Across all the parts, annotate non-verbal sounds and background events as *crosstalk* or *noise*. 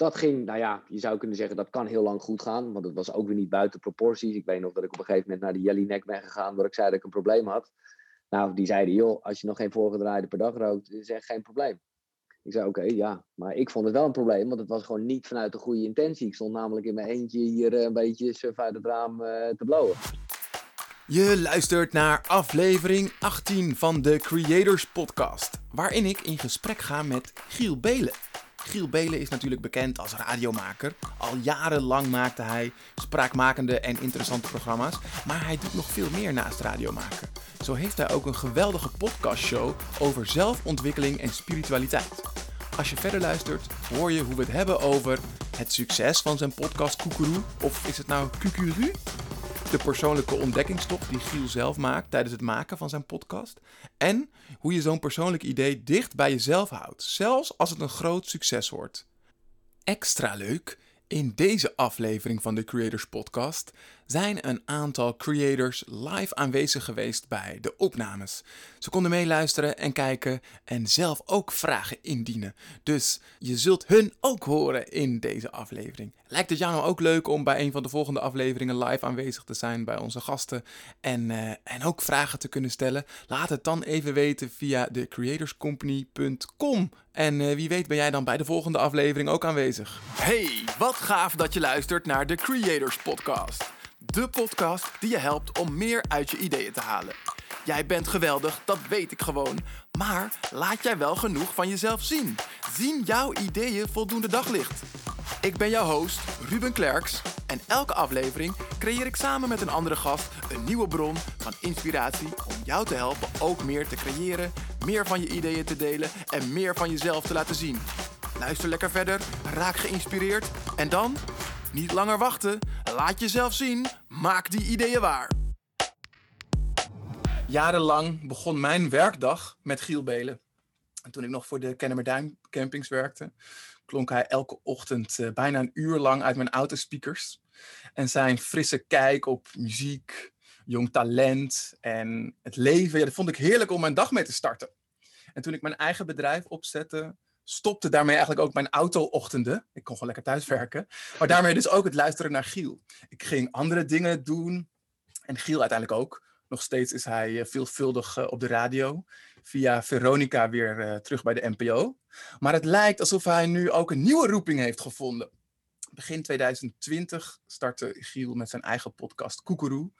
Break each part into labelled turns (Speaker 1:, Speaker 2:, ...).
Speaker 1: dat ging, nou ja, je zou kunnen zeggen dat kan heel lang goed gaan, want het was ook weer niet buiten proporties. Ik weet nog dat ik op een gegeven moment naar de Jellyneck ben gegaan, waar ik zei dat ik een probleem had. Nou, die zeiden, joh, als je nog geen voorgedraaide per dag rookt, is echt geen probleem. Ik zei, oké, ja. Maar ik vond het wel een probleem, want het was gewoon niet vanuit de goede intentie. Ik stond namelijk in mijn eentje hier eh, een beetje surf uit het raam uh, te blowen.
Speaker 2: Je luistert naar aflevering 18 van de Creators Podcast, waarin ik in gesprek ga met Giel Belen. Giel Belen is natuurlijk bekend als radiomaker. Al jarenlang maakte hij spraakmakende en interessante programma's, maar hij doet nog veel meer naast radiomaken. Zo heeft hij ook een geweldige podcastshow over zelfontwikkeling en spiritualiteit. Als je verder luistert, hoor je hoe we het hebben over het succes van zijn podcast Koekeroe, of is het nou Kukuru? De persoonlijke ontdekkingstocht die Giel zelf maakt tijdens het maken van zijn podcast. En hoe je zo'n persoonlijk idee dicht bij jezelf houdt, zelfs als het een groot succes wordt. Extra leuk in deze aflevering van de Creators Podcast zijn een aantal creators live aanwezig geweest bij de opnames. Ze konden meeluisteren en kijken en zelf ook vragen indienen. Dus je zult hun ook horen in deze aflevering. Lijkt het jou nou ook leuk om bij een van de volgende afleveringen live aanwezig te zijn bij onze gasten en, uh, en ook vragen te kunnen stellen? Laat het dan even weten via de creatorscompany.com. En uh, wie weet ben jij dan bij de volgende aflevering ook aanwezig. Hey, wat gaaf dat je luistert naar de Creators Podcast. De podcast die je helpt om meer uit je ideeën te halen. Jij bent geweldig, dat weet ik gewoon. Maar laat jij wel genoeg van jezelf zien? Zien jouw ideeën voldoende daglicht? Ik ben jouw host, Ruben Klerks. En elke aflevering creëer ik samen met een andere gast een nieuwe bron van inspiratie om jou te helpen ook meer te creëren, meer van je ideeën te delen en meer van jezelf te laten zien. Luister lekker verder, raak geïnspireerd en dan niet langer wachten. Laat jezelf zien. Maak die ideeën waar. Jarenlang begon mijn werkdag met Giel Belen. En toen ik nog voor de Kennemerduin campings werkte, klonk hij elke ochtend uh, bijna een uur lang uit mijn autospeakers. En zijn frisse kijk op muziek, jong talent en het leven, ja, dat vond ik heerlijk om mijn dag mee te starten. En toen ik mijn eigen bedrijf opzette, stopte daarmee eigenlijk ook mijn auto-ochtenden. Ik kon gewoon lekker thuiswerken. Maar daarmee dus ook het luisteren naar Giel. Ik ging andere dingen doen. En Giel uiteindelijk ook. Nog steeds is hij eh, veelvuldig eh, op de radio. Via Veronica weer uh, terug bij de NPO. Maar het lijkt alsof hij nu ook een nieuwe roeping heeft gevonden. Begin 2020 startte Giel met zijn eigen podcast Koekeroe.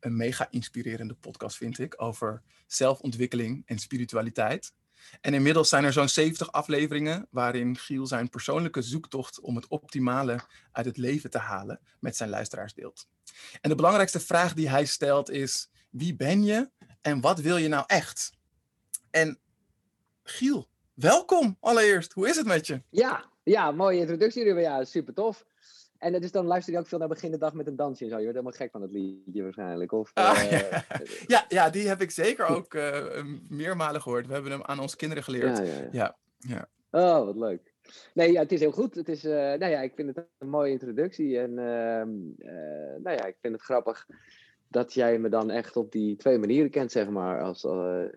Speaker 2: Een mega inspirerende podcast vind ik over zelfontwikkeling en spiritualiteit. En inmiddels zijn er zo'n 70 afleveringen waarin Giel zijn persoonlijke zoektocht om het optimale uit het leven te halen met zijn luisteraars deelt. En de belangrijkste vraag die hij stelt is: wie ben je en wat wil je nou echt? En Giel, welkom allereerst. Hoe is het met je?
Speaker 1: Ja, ja mooie introductie, Ruben. Ja, super tof. En dus dan luister je ook veel naar begin de dag met een dansje en zo. Je wordt helemaal gek van het liedje waarschijnlijk. Of,
Speaker 2: ah, uh, ja. ja. die heb ik zeker *laughs* ook uh, meermalen gehoord. We hebben hem aan onze kinderen geleerd. Ja, ja, ja. ja,
Speaker 1: Oh, wat leuk. Nee, ja, het is heel goed. Het is, uh, nou ja, ik vind het een mooie introductie. En ehm, nou ja, ik vind het grappig dat jij me dan echt op die twee manieren kent, zeg maar. Als,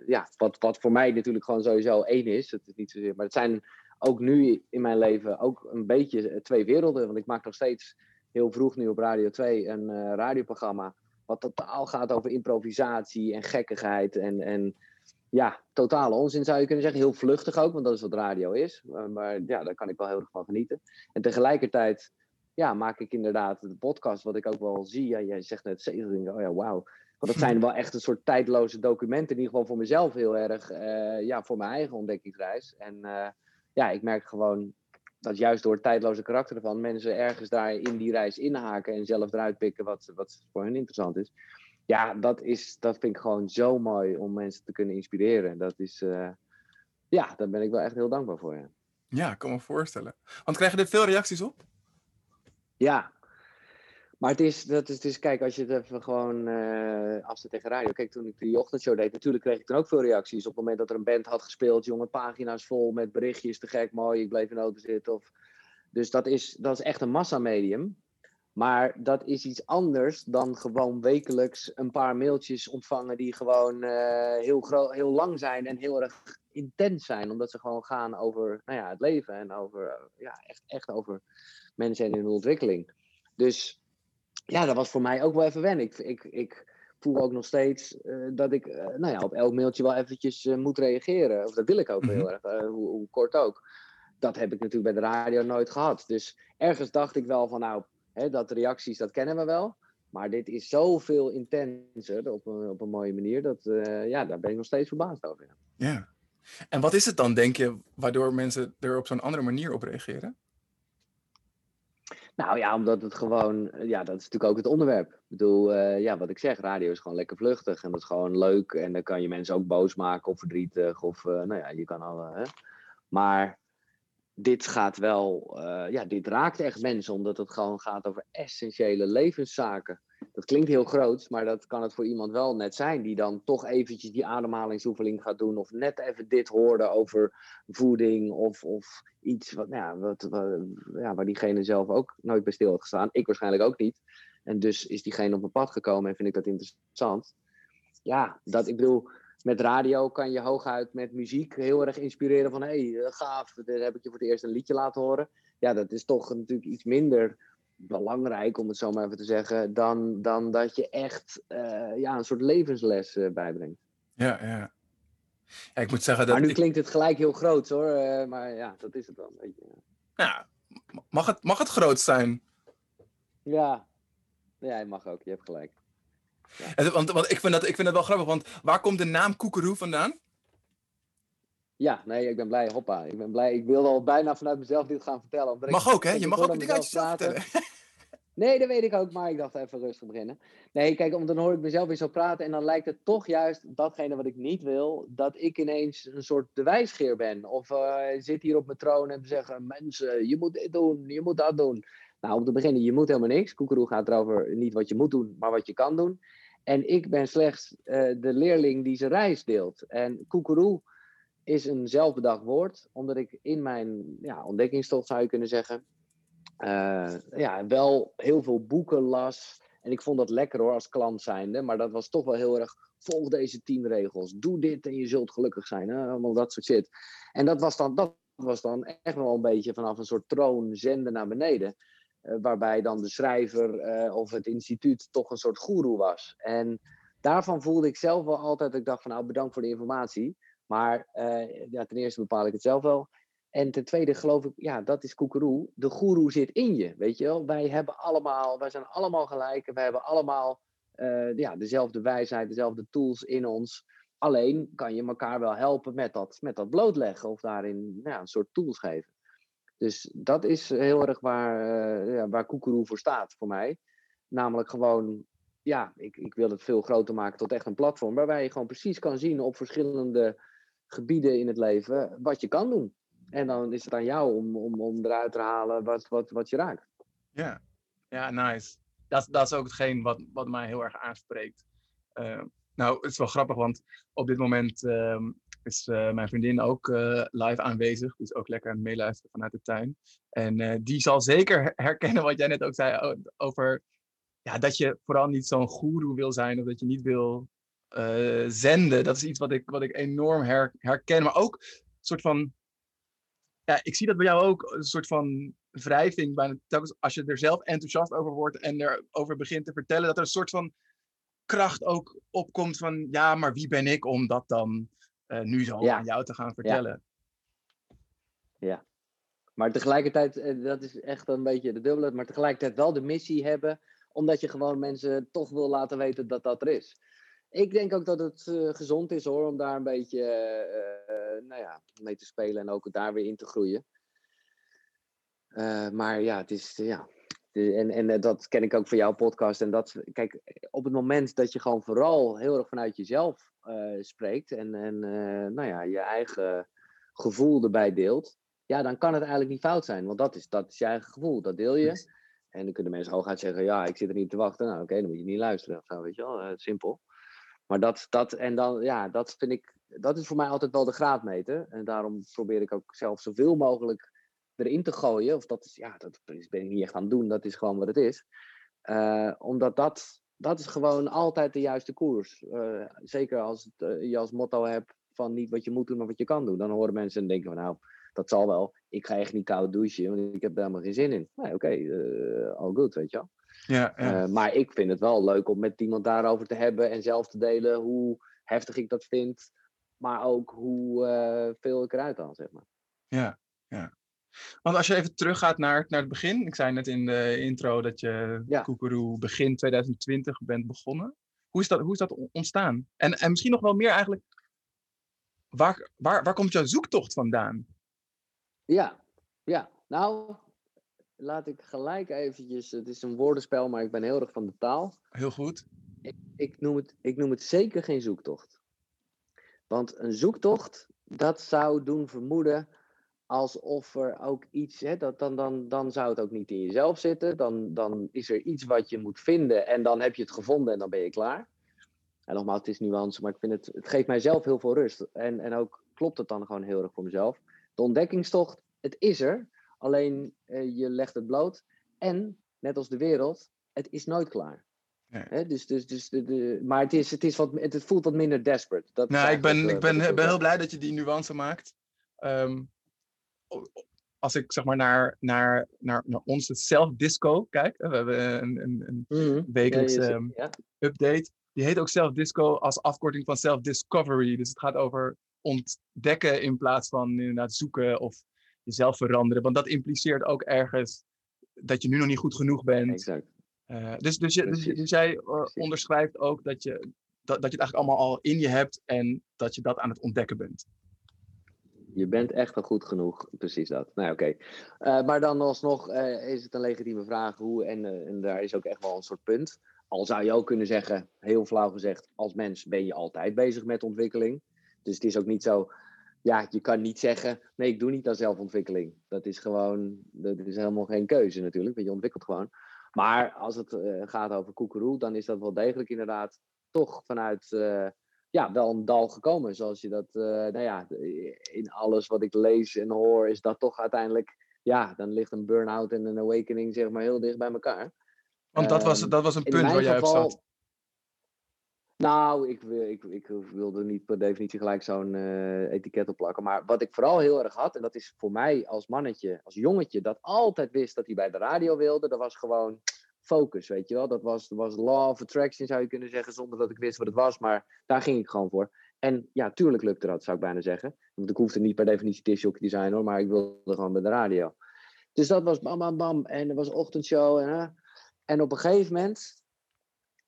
Speaker 1: ja, wat, wat voor mij natuurlijk gewoon sowieso één is. Het is niet zozeer, maar het zijn ook nu in mijn leven ook een beetje twee werelden. Want ik maak nog steeds heel vroeg nu op Radio 2 een uh, radioprogramma. Wat totaal gaat over improvisatie en gekkigheid. En, en ja, totale onzin zou je kunnen zeggen. Heel vluchtig ook, want dat is wat radio is. Maar, ja, daar kan ik wel heel erg van genieten. En tegelijkertijd ja, maak ik inderdaad de podcast, wat ik ook wel zie. Ja, jij zegt net 70, oh ja, wauw. Want dat zijn wel echt een soort tijdloze documenten. In ieder geval voor mezelf heel erg. Uh, ja, voor mijn eigen ontdekkingsreis. En ja, ik merk gewoon dat juist door het tijdloze karakter ervan mensen ergens daar in die reis inhaken en zelf eruit pikken wat, wat voor hen interessant is. Ja, dat, is, dat vind ik gewoon zo mooi om mensen te kunnen inspireren. Dat is, uh, ja, daar ben ik wel echt heel dankbaar voor. Ja,
Speaker 2: ja ik kan me voorstellen. Want krijg je er veel reacties op?
Speaker 1: Ja, maar het is, dat is, het is, kijk, als je het even gewoon uh, afzet tegen radio. Kijk, toen ik die ochtendshow deed, natuurlijk kreeg ik toen ook veel reacties. Op het moment dat er een band had gespeeld, jongen, pagina's vol met berichtjes, te gek, mooi, ik bleef in de zitten. Of... Dus dat is, dat is echt een massamedium. Maar dat is iets anders dan gewoon wekelijks een paar mailtjes ontvangen die gewoon uh, heel, heel lang zijn en heel erg intens zijn, omdat ze gewoon gaan over nou ja, het leven en over, ja, echt, echt over mensen en hun ontwikkeling. Dus ja, dat was voor mij ook wel even wennen. Ik, ik, ik voel ook nog steeds dat ik nou ja, op elk mailtje wel eventjes moet reageren. Of dat wil ik ook heel mhm. erg, hoe, hoe kort ook dat heb ik natuurlijk bij de radio nooit gehad. Dus ergens dacht ik wel van nou, hè, dat reacties, dat kennen we wel. Maar dit is zoveel intenser op een, op een mooie manier. Dat, ja, daar ben ik nog steeds verbaasd over.
Speaker 2: Ja. En wat is het dan, denk je, waardoor mensen er op zo'n andere manier op reageren?
Speaker 1: Nou ja, omdat het gewoon, ja, dat is natuurlijk ook het onderwerp. Ik bedoel, uh, ja, wat ik zeg, radio is gewoon lekker vluchtig en dat is gewoon leuk. En dan kan je mensen ook boos maken of verdrietig of, uh, nou ja, je kan alle. Hè. Maar dit gaat wel, ja, dit raakt echt mensen, omdat het gewoon gaat over essentiële levenszaken. Dat klinkt heel groot, maar dat kan het voor iemand wel net zijn, die dan toch eventjes die ademhalingsoefening gaat doen, of net even dit hoorde over voeding, of, of iets wat, nou ja, wat, ja, waar diegene zelf ook nooit bij stil had gestaan. Ik waarschijnlijk ook niet. En dus is diegene op mijn pad gekomen en vind ik dat interessant. Ja, dat ik bedoel, met radio kan je hooguit met muziek heel erg inspireren van hé, hey, eh, gaaf, daar heb ik je voor het eerst een liedje laten horen. Ja, dat is toch natuurlijk iets minder belangrijk, om het zo maar even te zeggen, dan, dan dat je echt uh, ja, een soort levensles uh, bijbrengt.
Speaker 2: Ja, ja. ja. ik moet zeggen dat.
Speaker 1: Maar nu klinkt het gelijk heel groot hoor, uh, maar ja, dat is het dan. Weet je.
Speaker 2: Ja, mag het, mag het groot zijn?
Speaker 1: Ja. ja, je mag ook, je hebt gelijk.
Speaker 2: Ja. Want, want ik, vind dat, ik vind dat wel grappig, want waar komt de naam Koekeroe vandaan?
Speaker 1: Ja, nee, ik ben blij. Hoppa. Ik ben blij. Ik wilde al bijna vanuit mezelf dit gaan vertellen.
Speaker 2: Mag ook, hè? Je mag ook dingen uit jezelf vertellen. *laughs*
Speaker 1: Nee, dat weet ik ook, maar ik dacht even rustig beginnen. Nee, kijk, want dan hoor ik mezelf weer zo praten en dan lijkt het toch juist datgene wat ik niet wil, dat ik ineens een soort de wijsgeer ben. Of uh, zit hier op mijn troon en zeggen, mensen, je moet dit doen, je moet dat doen. Nou, om te beginnen, je moet helemaal niks. Koekeroe gaat erover niet wat je moet doen, maar wat je kan doen. En ik ben slechts uh, de leerling die zijn reis deelt. En koekeroe is een zelfbedacht woord, omdat ik in mijn ja, ontdekkingstocht zou je kunnen zeggen, uh, ja, wel heel veel boeken las. En ik vond dat lekker hoor, als klant zijnde. Maar dat was toch wel heel erg, volg deze tien regels. Doe dit en je zult gelukkig zijn. Allemaal dat soort shit. En dat was dan, dat was dan echt wel een beetje vanaf een soort troon zenden naar beneden. Uh, waarbij dan de schrijver uh, of het instituut toch een soort goeroe was. En daarvan voelde ik zelf wel altijd, ik dacht van nou bedankt voor de informatie. Maar uh, ja, ten eerste bepaal ik het zelf wel. En ten tweede geloof ik, ja, dat is koekeroe. De goeroe zit in je, weet je wel. Wij hebben allemaal, wij zijn allemaal gelijk. Wij hebben allemaal uh, ja, dezelfde wijsheid, dezelfde tools in ons. Alleen kan je elkaar wel helpen met dat, met dat blootleggen of daarin nou ja, een soort tools geven. Dus dat is heel erg waar, uh, waar koekeroe voor staat voor mij. Namelijk gewoon, ja, ik, ik wil het veel groter maken tot echt een platform. Waarbij je gewoon precies kan zien op verschillende gebieden in het leven wat je kan doen. En dan is het aan jou om, om, om eruit te halen wat, wat, wat je raakt.
Speaker 2: Ja, ja nice. Dat, dat is ook hetgeen wat, wat mij heel erg aanspreekt. Uh, nou, het is wel grappig, want op dit moment uh, is uh, mijn vriendin ook uh, live aanwezig. Dus ook lekker aan het meeluisteren vanuit de tuin. En die zal zeker herkennen wat jij net ook zei over ja, dat je vooral niet zo'n goeroe wil zijn of dat je niet wil zenden. Dat is iets wat ik, wat ik enorm her, herken. Maar ook een soort van ja, ik zie dat bij jou ook een soort van wrijving. Bijna, als je er zelf enthousiast over wordt en erover begint te vertellen, dat er een soort van kracht ook opkomt van, ja, maar wie ben ik om dat dan uh, nu zo ja. aan jou te gaan vertellen?
Speaker 1: Ja. ja. Maar tegelijkertijd, eh, dat is echt een beetje de dubbele, maar tegelijkertijd wel de missie hebben, omdat je gewoon mensen toch wil laten weten dat dat er is ik denk ook dat het uh, gezond is hoor, om daar een beetje uh, nou ja, mee te spelen en ook daar weer in te groeien. Uh, maar ja, het is, ja. De, en, en dat ken ik ook van jouw podcast. En dat, kijk, op het moment dat je gewoon vooral heel erg vanuit jezelf spreekt en, en nou ja, je eigen gevoel erbij deelt, ja, dan kan het eigenlijk niet fout zijn. Want dat is, dat is je eigen gevoel, dat deel je. En dan kunnen mensen hooguit zeggen, ja, ik zit er niet te wachten. Nou, oké, dan moet je niet luisteren of zo, weet je wel. simpel. Maar dat, dat, en dan, ja, dat vind ik, dat is voor mij altijd wel de graadmeter. En daarom probeer ik ook zelf zoveel mogelijk erin te gooien. Of dat is, ja, dat ben ik niet echt aan het doen, dat is gewoon wat het is. Uh, omdat dat, dat is gewoon altijd de juiste koers. Uh, zeker als uh, je als motto hebt van niet wat je moet doen, maar wat je kan doen. Dan horen mensen en denken van nou, dat zal wel. Ik ga echt niet koud douchen, want ik heb daar helemaal geen zin in. Oké, okay, all good, weet je wel.
Speaker 2: Ja, ja.
Speaker 1: maar ik vind het wel leuk om met iemand daarover te hebben en zelf te delen hoe heftig ik dat vind. Maar ook hoe veel ik eruit haal, zeg maar.
Speaker 2: Ja, ja. Want als je even teruggaat naar, naar het begin. Ik zei net in de intro dat je ja. Koekeroe begin 2020 bent begonnen. Hoe is dat, hoe is dat ontstaan? En, en misschien nog wel meer eigenlijk. Waar, waar, waar komt jouw zoektocht vandaan?
Speaker 1: Ja, ja. Nou, laat ik gelijk eventjes... Het is een woordenspel, maar ik ben heel erg van de taal.
Speaker 2: Heel goed.
Speaker 1: Ik, ik, noem, het, ik noem het zeker geen zoektocht. Want een zoektocht, dat zou doen vermoeden alsof er ook iets, hè, dat, dan, dan, dan zou het ook niet in jezelf zitten. Dan, dan is er iets wat je moet vinden en dan heb je het gevonden en dan ben je klaar. En nogmaals, het is nuance, maar ik vind het, het geeft mijzelf heel veel rust. En, en ook klopt het dan gewoon heel erg voor mezelf. De ontdekkingstocht, het is er, alleen uh, je legt het bloot. En, net als de wereld, het is nooit klaar. Nee. dus, dus, dus de, de, maar het, is, het, is wat, het, voelt wat minder desperate. Dat
Speaker 2: nou, ik ben, ik ben, ben heel blij dat je die nuance maakt. Um, als ik zeg maar naar, naar, naar, naar onze self-disco kijk, we hebben een, een, een mm wekelijkse ehm, update. Die heet ook self-disco als afkorting van self-discovery. Dus het gaat over ontdekken in plaats van inderdaad zoeken of jezelf veranderen. Want dat impliceert ook ergens dat je nu nog niet goed genoeg bent.
Speaker 1: Exact.
Speaker 2: Uh, dus, dus, je, dus, dus, jij uh, onderschrijft ook dat je, dat, dat je het eigenlijk allemaal al in je hebt en dat je dat aan het ontdekken bent.
Speaker 1: Je bent echt wel goed genoeg, precies dat. Nou, oké. Uh, maar dan alsnog is het een legitieme vraag hoe, en, en daar is ook echt wel een soort punt. Al zou je ook kunnen zeggen, heel flauw gezegd, als mens ben je altijd bezig met ontwikkeling. Dus het is ook niet zo, ja, je kan niet zeggen, nee, ik doe niet aan zelfontwikkeling. Dat is gewoon, dat is helemaal geen keuze natuurlijk, want je ontwikkelt gewoon. Maar als het gaat over koekeroe, dan is dat wel degelijk inderdaad toch vanuit ja, wel een dal gekomen. Zoals je dat, uh, nou ja, in alles wat ik lees en hoor, is dat toch uiteindelijk, ja, dan ligt een burn-out en een awakening, zeg maar, heel dicht bij elkaar.
Speaker 2: Want dat, was, ehm, dat was een punt waar jij op zat.
Speaker 1: Nou, ik, ik, ik wilde niet per definitie gelijk zo'n uh, etiket opplakken. Maar wat ik vooral heel erg had, en dat is voor mij als mannetje, als jongetje, dat altijd wist dat hij bij de radio wilde, dat was gewoon focus, weet je wel. Dat was, was law of attraction, zou je kunnen zeggen, zonder dat ik wist wat het was. Maar daar ging ik gewoon voor. En ja, tuurlijk lukte dat, zou ik bijna zeggen. Want ik hoefde niet per definitie disjockey te zijn hoor, maar ik wilde gewoon bij de radio. Dus dat was bam, bam, bam. En er was ochtendshow. En, en op een gegeven moment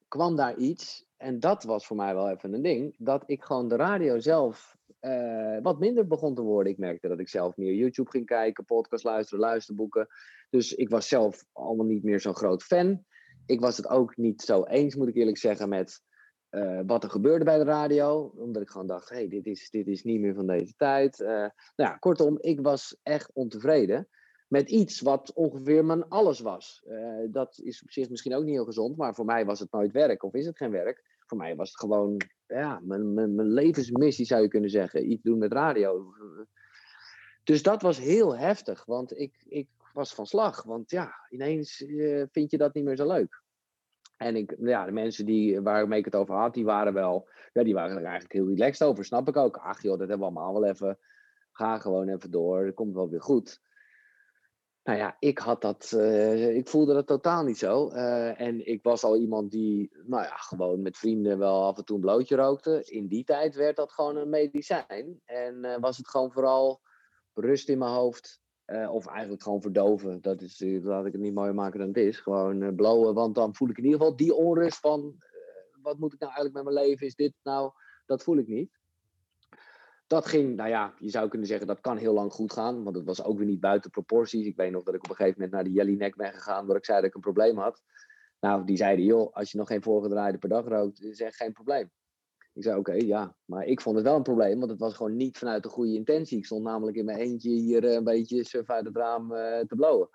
Speaker 1: kwam daar iets. En dat was voor mij wel even een ding. Dat ik gewoon de radio zelf uh, wat minder begon te worden. Ik merkte dat ik zelf meer YouTube ging kijken, podcast luisteren, luisterboeken. Dus ik was zelf allemaal niet meer zo'n groot fan. Ik was het ook niet zo eens, moet ik eerlijk zeggen, met uh, wat er gebeurde bij de radio. Omdat ik gewoon dacht, hé, hey, dit, is, dit is niet meer van deze tijd. Uh, nou ja, kortom, ik was echt ontevreden met iets wat ongeveer mijn alles was. dat is op zich misschien ook niet heel gezond, maar voor mij was het nooit werk of is het geen werk voor mij was het gewoon ja, mijn, mijn, mijn levensmissie, zou je kunnen zeggen. Iets doen met radio. Dus dat was heel heftig, want ik, ik was van slag. Want ja, ineens uh, vind je dat niet meer zo leuk. En ik, ja, de mensen die, waarmee ik het over had, die waren wel, ja, die waren er eigenlijk heel relaxed over. Snap ik ook. Ach joh, dat hebben we allemaal wel even. Ga gewoon even door, het komt wel weer goed. Nou ja, ik had dat, uh, ik voelde dat totaal niet zo. Uh, en ik was al iemand die, nou ja, gewoon met vrienden wel af en toe een blootje rookte. In die tijd werd dat gewoon een medicijn. En uh, was het gewoon vooral rust in mijn hoofd. of eigenlijk gewoon verdoven. Dat is, laat ik het niet mooier maken dan het is. Gewoon blowen, want dan voel ik in ieder geval die onrust van... wat moet ik nou eigenlijk met mijn leven? Is dit nou... Dat voel ik niet dat ging, nou ja, je zou kunnen zeggen dat kan heel lang goed gaan. Want het was ook weer niet buiten proporties. Ik weet nog dat ik op een gegeven moment naar de Jellyneck ben gegaan. Waar ik zei dat ik een probleem had. Nou, die zeiden, joh, als je nog geen voorgedraaide per dag rookt, is echt geen probleem. Ik zei, oké, ja. Maar ik vond het wel een probleem, want het was gewoon niet vanuit de goede intentie. Ik stond namelijk in mijn eentje hier eh, een beetje surf uit het raam uh, te blowen.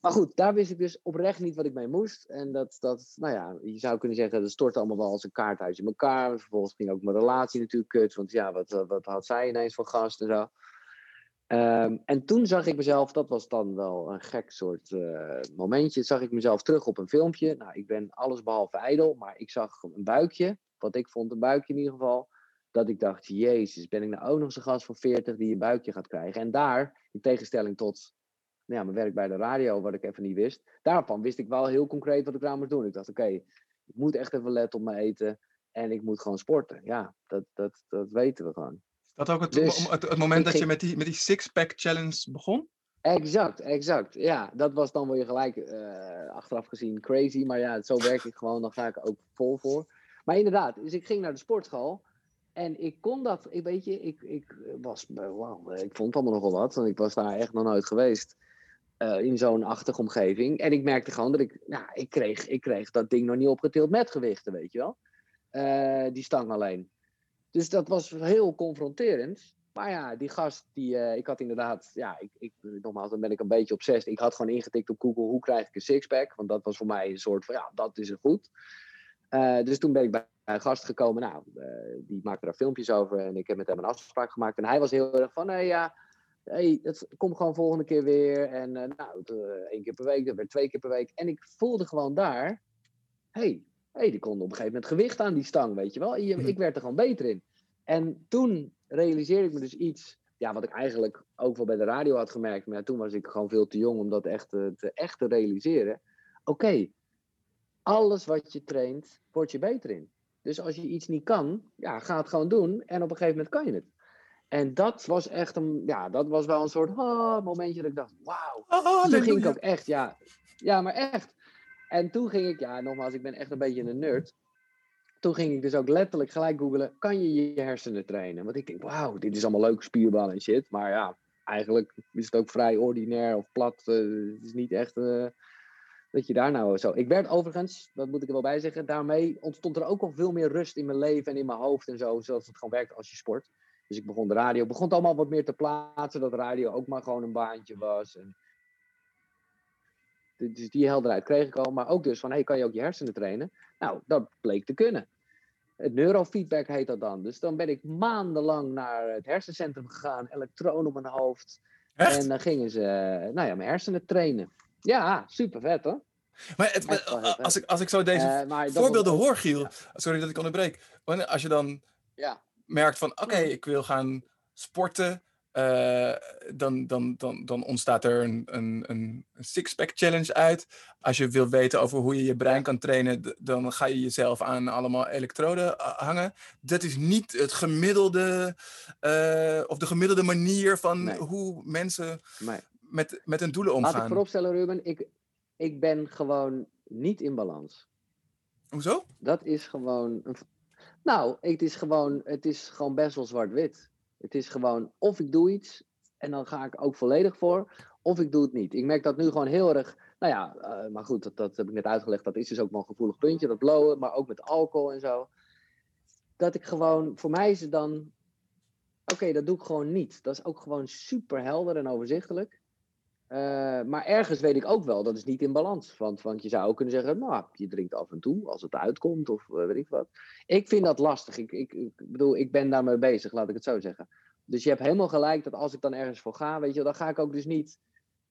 Speaker 1: Maar goed, daar wist ik dus oprecht niet wat ik mee moest. En dat, dat nou ja, je zou kunnen zeggen, dat stortte allemaal wel als een kaarthuis in elkaar. Vervolgens ging ook mijn relatie natuurlijk kut. Want ja, wat, wat had zij ineens van gast en zo. Um, en toen zag ik mezelf, dat was dan wel een gek soort uh, momentje, zag ik mezelf terug op een filmpje. Nou, ik ben alles behalve ijdel, maar ik zag een buikje, wat ik vond een buikje in ieder geval. Dat ik dacht, jezus, ben ik nou ook nog zo'n gast van 40 die een buikje gaat krijgen? En daar, in tegenstelling tot nou ja, mijn werk bij de radio, wat ik even niet wist. Daarvan wist ik wel heel concreet wat ik eraan moest doen. Ik dacht, oké, ik moet echt even letten op mijn eten. En ik moet gewoon sporten. Ja, dat, dat, dat weten we gewoon.
Speaker 2: Dat ook het, dus, het, het moment dat je met die, met die six-pack challenge begon?
Speaker 1: Exact, exact. Ja, dat was dan weer gelijk uh, achteraf gezien crazy. Maar ja, zo werk ik gewoon. Dan ga ik ook vol voor. Maar inderdaad, dus ik ging naar de sportschool. En ik kon dat, ik weet je, ik, ik was, wow, ik vond allemaal nogal wat. Want ik was daar echt nog nooit geweest. Uh, in zo'n achtige omgeving. En ik merkte gewoon dat ik, nou, ik kreeg, ik kreeg dat ding nog niet opgetild met gewichten, weet je wel. Uh, die stang alleen. Dus dat was heel confronterend. Maar ja, die gast, die, uh, ik had inderdaad, ja, ik, ik, nogmaals, dan ben ik een beetje obsessief. Ik had gewoon ingetikt op Google, hoe krijg ik een sixpack? Want dat was voor mij een soort van, ja, dat is er goed. Dus toen ben ik bij een gast gekomen, nou, die maakte daar filmpjes over en ik heb met hem een afspraak gemaakt. En hij was heel erg van, nee ja, hey, het komt gewoon volgende keer weer. En uh, nou, één keer per week, dat werd twee keer per week. En ik voelde gewoon daar, hey, hey, die kon op een gegeven moment gewicht aan die stang, weet je wel. Mhm. ik werd er gewoon beter in. En toen realiseerde ik me dus iets, ja, wat ik eigenlijk ook wel bij de radio had gemerkt. Maar ja, toen was ik gewoon veel te jong om dat echt te, te echt te realiseren. Oké, alles wat je traint, word je beter in. Dus als je iets niet kan, ja, ga het gewoon doen. En op een gegeven moment kan je het. En dat was echt een, ja, dat was wel een soort oh, momentje dat ik dacht, wauw. Oh, toen ging ik ook echt, ja, ja, maar echt. En toen ging ik, ja, nogmaals, ik ben echt een beetje een nerd. Toen ging ik dus ook letterlijk gelijk googelen, kan je je hersenen trainen? Want ik denk, wauw, dit is allemaal leuk, spierballen en shit. Maar ja, eigenlijk is het ook vrij ordinair of plat. Uh, het is niet echt uh, dat je daar nou zo... Ik werd overigens, dat moet ik er wel bij zeggen, daarmee ontstond er ook al veel meer rust in mijn leven en in mijn hoofd en zo, zoals het gewoon werkt als je sport. Dus ik begon de radio, begon het allemaal wat meer te plaatsen, dat radio ook maar gewoon een baantje was. En dus die helderheid kreeg ik al. Maar ook dus van, hey, kan je ook je hersenen trainen? Nou, dat bleek te kunnen. Het neurofeedback heet dat dan. Dus dan ben ik maandenlang naar het hersencentrum gegaan, elektronen op mijn hoofd. En dan gingen ze, nou ja, mijn hersenen trainen. Ja, super vet hoor.
Speaker 2: Maar het, als, ik, als ik zo deze uh, voorbeelden hoor, Giel, sorry dat ik onderbreek. Als je dan ja. Merkt van, oké, ik wil gaan sporten, uh, dan, dan, dan, dan ontstaat er een, een, een six-pack challenge uit. Als je wil weten over hoe je je brein kan trainen, dan ga je jezelf aan allemaal elektroden eh, hangen. Dat is niet het gemiddelde, uh, of de gemiddelde manier van nee. hoe mensen nee. met, met hun doelen omgaan.
Speaker 1: Laat ik vooropstellen, Ruben, ik, ik ben gewoon niet in balans.
Speaker 2: Hoezo?
Speaker 1: Dat is gewoon. Een... Nou, het is gewoon, het is gewoon best wel zwart-wit. Het is gewoon of ik doe iets en dan ga ik ook volledig voor, of ik doe het niet. Ik merk dat nu gewoon heel erg. Nou ja, uh, maar goed, dat, heb ik net uitgelegd. Dat is dus ook wel een gevoelig puntje, dat blowen, maar ook met alcohol en zo. Dat ik gewoon, voor mij is het dan, oké, dat doe ik gewoon niet. Dat is ook gewoon super helder en overzichtelijk. Uh, maar ergens weet ik ook wel, dat is niet in balans. Want, want je zou ook kunnen zeggen, nou, je drinkt af en toe als het uitkomt of uh, weet ik wat. Ik vind dat lastig. Ik, ik, ik, bedoel, ik ben daarmee bezig, laat ik het zo zeggen. Dus je hebt helemaal gelijk dat als ik dan ergens voor ga, weet je, dan ga ik ook dus niet,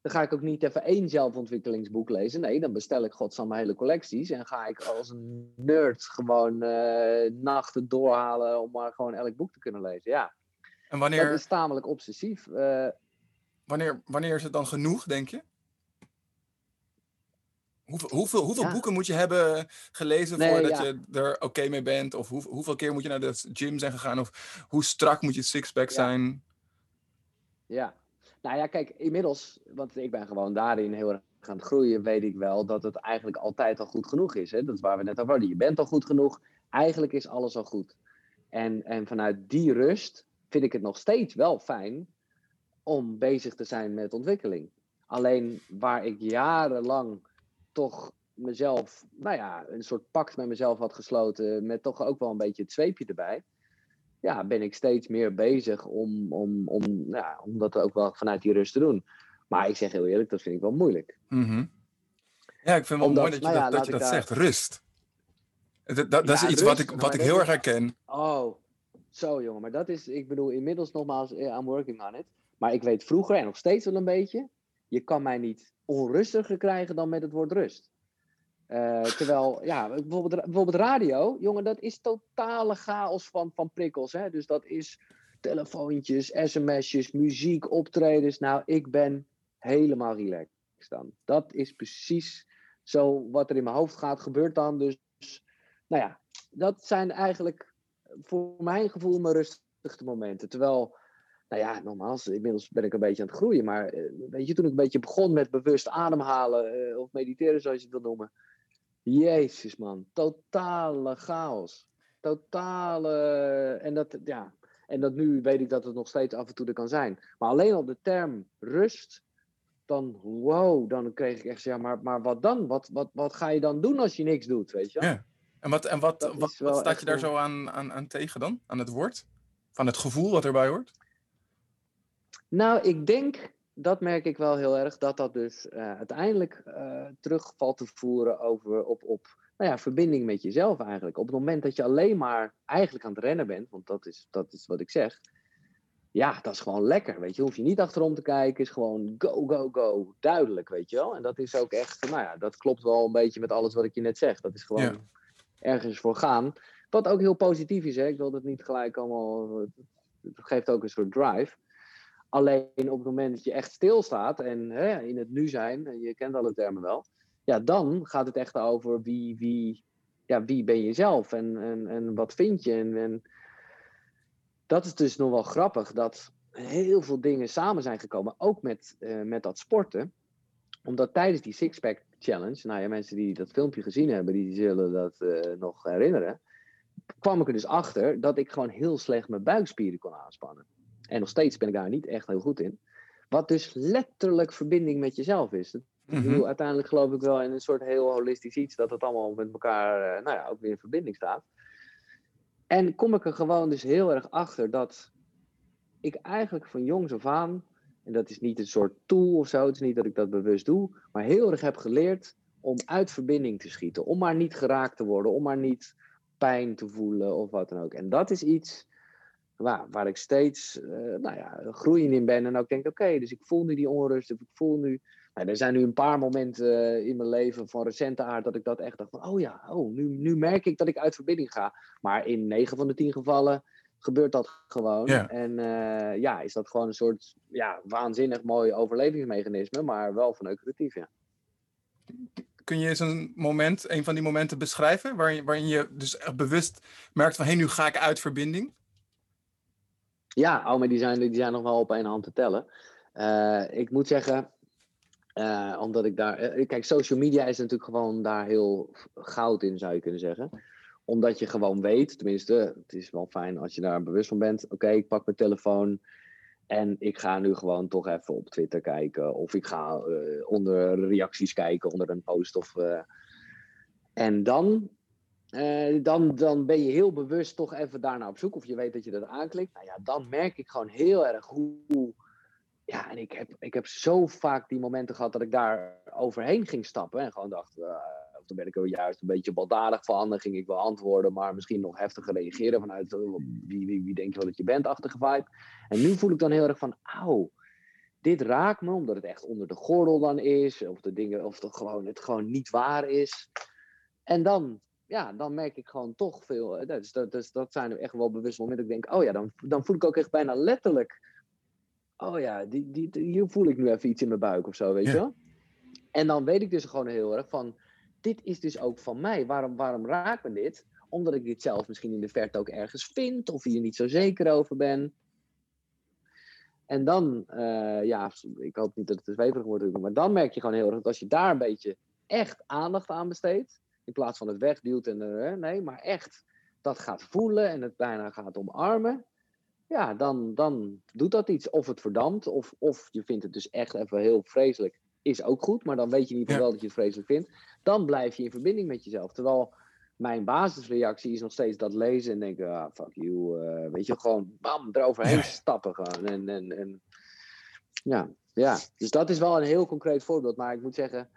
Speaker 1: dan ga ik ook niet even één zelfontwikkelingsboek lezen. Nee, dan bestel ik godsam hele collecties en ga ik als een nerd gewoon uh, nachten doorhalen om maar gewoon elk boek te kunnen lezen. Ja.
Speaker 2: En wanneer...
Speaker 1: Dat is tamelijk obsessief.
Speaker 2: Wanneer, wanneer is het dan genoeg, denk je? Hoeveel, hoeveel, hoeveel boeken moet je hebben gelezen nee, voordat ja. je er oké okay mee bent? Of hoe, hoeveel keer moet je naar de gym zijn gegaan? Of hoe strak moet je sixpack zijn?
Speaker 1: Ja, nou ja, kijk, inmiddels, want ik ben gewoon daarin heel erg aan het groeien, weet ik wel dat het eigenlijk altijd al goed genoeg is. Hè? Dat is waar we net over hadden. Je bent al goed genoeg. Eigenlijk is alles al goed. En, en vanuit die rust vind ik het nog steeds wel fijn om bezig te zijn met ontwikkeling. Alleen waar ik jarenlang toch mezelf, nou ja, een soort pact met mezelf had gesloten, met toch ook wel een beetje het zweepje erbij. Ja, ben ik steeds meer bezig om, om, om, ja, om dat ook wel vanuit die rust te doen. Maar ik zeg heel eerlijk, dat vind ik wel moeilijk.
Speaker 2: Mm -hmm. Ja, ik vind het wel mooi dat je nou ja, dat, dat, je dat daar... zegt, rust. Dat, dat, ja, is iets rust, wat ik, wat ik heel erg herken.
Speaker 1: Oh, zo jongen, maar dat is, ik bedoel, inmiddels nogmaals, eh, I'm working on it. Maar ik weet vroeger en nog steeds wel een beetje, je kan mij niet onrustiger krijgen dan met het woord rust. Uh, terwijl, ja, bijvoorbeeld, bijvoorbeeld radio, jongen, dat is totale chaos van, van prikkels. Hè? Dus dat is telefoontjes, sms'jes, muziek, optredens. Nou, ik ben helemaal relaxed dan. Dat is precies zo wat er in mijn hoofd gaat, gebeurt dan. Dus, nou ja, dat zijn eigenlijk voor mijn gevoel mijn rustigste momenten. Terwijl, nou ja, nogmaals, inmiddels ben ik een beetje aan het groeien. Maar eh, weet je, toen ik een beetje begon met bewust ademhalen uh, of mediteren, zoals je het wil noemen. Jezus man, totale chaos. Totale. En dat, ja, en dat nu weet ik dat het nog steeds af en toe er kan zijn. Maar alleen al de term rust, dan wow, dan kreeg ik echt, ja, maar, maar wat dan? Wat, wat, wat ga je dan doen als je niks doet, weet je?
Speaker 2: Ja. En wat, en wat, wat, wat staat je daar zo aan, aan, aan tegen dan? Aan het woord? Van het gevoel wat erbij hoort?
Speaker 1: Nou, ik denk, dat merk ik wel heel erg, dat dat dus uh, uiteindelijk uh, terug valt te voeren over, op, op nou ja, verbinding met jezelf eigenlijk. Op het moment dat je alleen maar eigenlijk aan het rennen bent, want dat is, dat is wat ik zeg. Ja, dat is gewoon lekker, weet je. Hoef je niet achterom te kijken, is gewoon go, go, go. Duidelijk, weet je wel. En dat is ook echt, nou ja, dat klopt wel een beetje met alles wat ik je net zeg. Dat is gewoon ja. ergens voor gaan. Wat ook heel positief is, hè. Ik wil dat niet gelijk allemaal... Het geeft ook een soort drive. Alleen op het moment dat je echt stilstaat en hè, in het nu zijn, je kent alle termen wel, ja, dan gaat het echt over wie, wie, ja, wie ben je zelf en, en, en wat vind je. En, en dat is dus nog wel grappig dat heel veel dingen samen zijn gekomen, ook met, uh, met dat sporten. Omdat tijdens die Sixpack Challenge, nou ja, mensen die dat filmpje gezien hebben, die zullen dat uh, nog herinneren, kwam ik er dus achter dat ik gewoon heel slecht mijn buikspieren kon aanspannen. En nog steeds ben ik daar niet echt heel goed in. Wat dus letterlijk verbinding met jezelf is. Ik bedoel, mhm. uiteindelijk geloof ik wel in een soort heel holistisch iets, dat het allemaal met elkaar, uh, nou ja, ook weer in verbinding staat. En kom ik er gewoon dus heel erg achter dat ik eigenlijk van jongs af aan, en dat is niet een soort tool of zo, het is niet dat ik dat bewust doe, maar heel erg heb geleerd om uit verbinding te schieten. Om maar niet geraakt te worden, om maar niet pijn te voelen of wat dan ook. En dat is iets waar, waar ik steeds uh, nou ja, groeiend in ben. En ook denk, oké, dus ik voel nu die onrust, of ik voel nu... Nou, er zijn nu een paar momenten uh, in mijn leven van recente aard dat ik dat echt dacht van, oh ja, oh, nu, nu merk ik dat ik uit verbinding ga. Maar in 9 van de 10 gevallen gebeurt dat gewoon.
Speaker 2: Ja.
Speaker 1: En uh, ja, is dat gewoon een soort ja, waanzinnig mooi overlevingsmechanisme, maar wel van creatief, ja.
Speaker 2: Kun je eens een moment, een van die momenten beschrijven, waarin, waarin je dus echt bewust merkt van, hé, hey, nu ga ik uit verbinding?
Speaker 1: Ja, oh, maar die zijn, die zijn nog wel op één hand te tellen. Uh, ik moet zeggen, uh, omdat ik daar. Uh, kijk, social media is natuurlijk gewoon daar heel goud in, zou je kunnen zeggen. Omdat je gewoon weet, tenminste, het is wel fijn als je daar bewust van bent. Oké, ik pak mijn telefoon en ik ga nu gewoon toch even op Twitter kijken. Of ik ga onder reacties kijken, onder een post. Of, en dan uh, dan, dan ben je heel bewust toch even daarna op zoek. Of je weet dat je dat aanklikt. Nou ja, dan merk ik gewoon heel erg hoe. Ja, en ik heb, ik heb zo vaak die momenten gehad dat ik daar overheen ging stappen. En gewoon dacht, uh, of dan ben ik er juist een beetje baldadig van. Dan ging ik wel antwoorden, maar misschien nog heftiger reageren vanuit wie, wie, wie denk je wel dat je bent, achtige vibe. En nu voel ik dan heel erg van, auw, dit raakt me, omdat het echt onder de gordel dan is. Of, de dingen, of het, gewoon, het gewoon niet waar is. En dan ja, dan merk ik gewoon toch veel. Dus dat, dus dat zijn echt wel bewust momenten. Dat ik denk, oh ja, dan, dan voel ik ook echt bijna letterlijk. Oh ja, die, die, hier voel ik nu even iets in mijn buik of zo, weet je wel? En dan weet ik dus gewoon heel erg van, dit is dus ook van mij. Waarom, waarom raakt me dit? Omdat ik dit zelf misschien in de verte ook ergens vind, of hier niet zo zeker over ben. En dan, uh, ja, ik hoop niet dat het te zweverig wordt, maar dan merk je gewoon heel erg dat als je daar een beetje echt aandacht aan besteedt, in plaats van het wegduwt en uh, nee, maar echt dat gaat voelen en het bijna gaat omarmen. Ja, dan, dan doet dat iets. Of het verdampt, of, of je vindt het dus echt even heel vreselijk. Is ook goed, maar dan weet je niet ja. wel dat je het vreselijk vindt. Dan blijf je in verbinding met jezelf. Terwijl mijn basisreactie is nog steeds dat lezen en denken, ah, fuck you. Uh, weet je, gewoon bam, eroverheen stappen gaan. En, en, en ja, ja, dus dat is wel een heel concreet voorbeeld. Maar ik moet zeggen,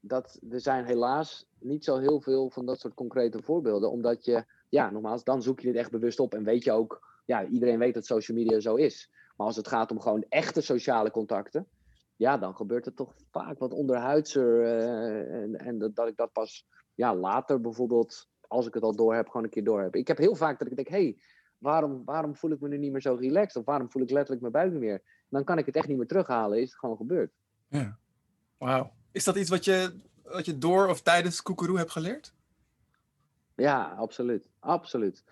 Speaker 1: dat er zijn helaas niet zo heel veel van dat soort concrete voorbeelden. Omdat je, ja, nogmaals, dan zoek je dit echt bewust op en weet je ook, ja, iedereen weet dat social media zo is. Maar als het gaat om gewoon echte sociale contacten, ja, dan gebeurt het toch vaak wat onderhuidser. Uh, en en dat, dat ik dat pas ja, later bijvoorbeeld, als ik het al door heb, gewoon een keer door heb. Ik heb heel vaak dat ik denk, hé, hey, waarom, waarom voel ik me nu niet meer zo relaxed? Of waarom voel ik letterlijk mijn buik niet meer? Dan kan ik het echt niet meer terughalen, is het gewoon gebeurd.
Speaker 2: Ja, wauw. Is dat iets wat je, wat je door of tijdens Koekeroe hebt geleerd?
Speaker 1: Ja, absoluut. Absoluut.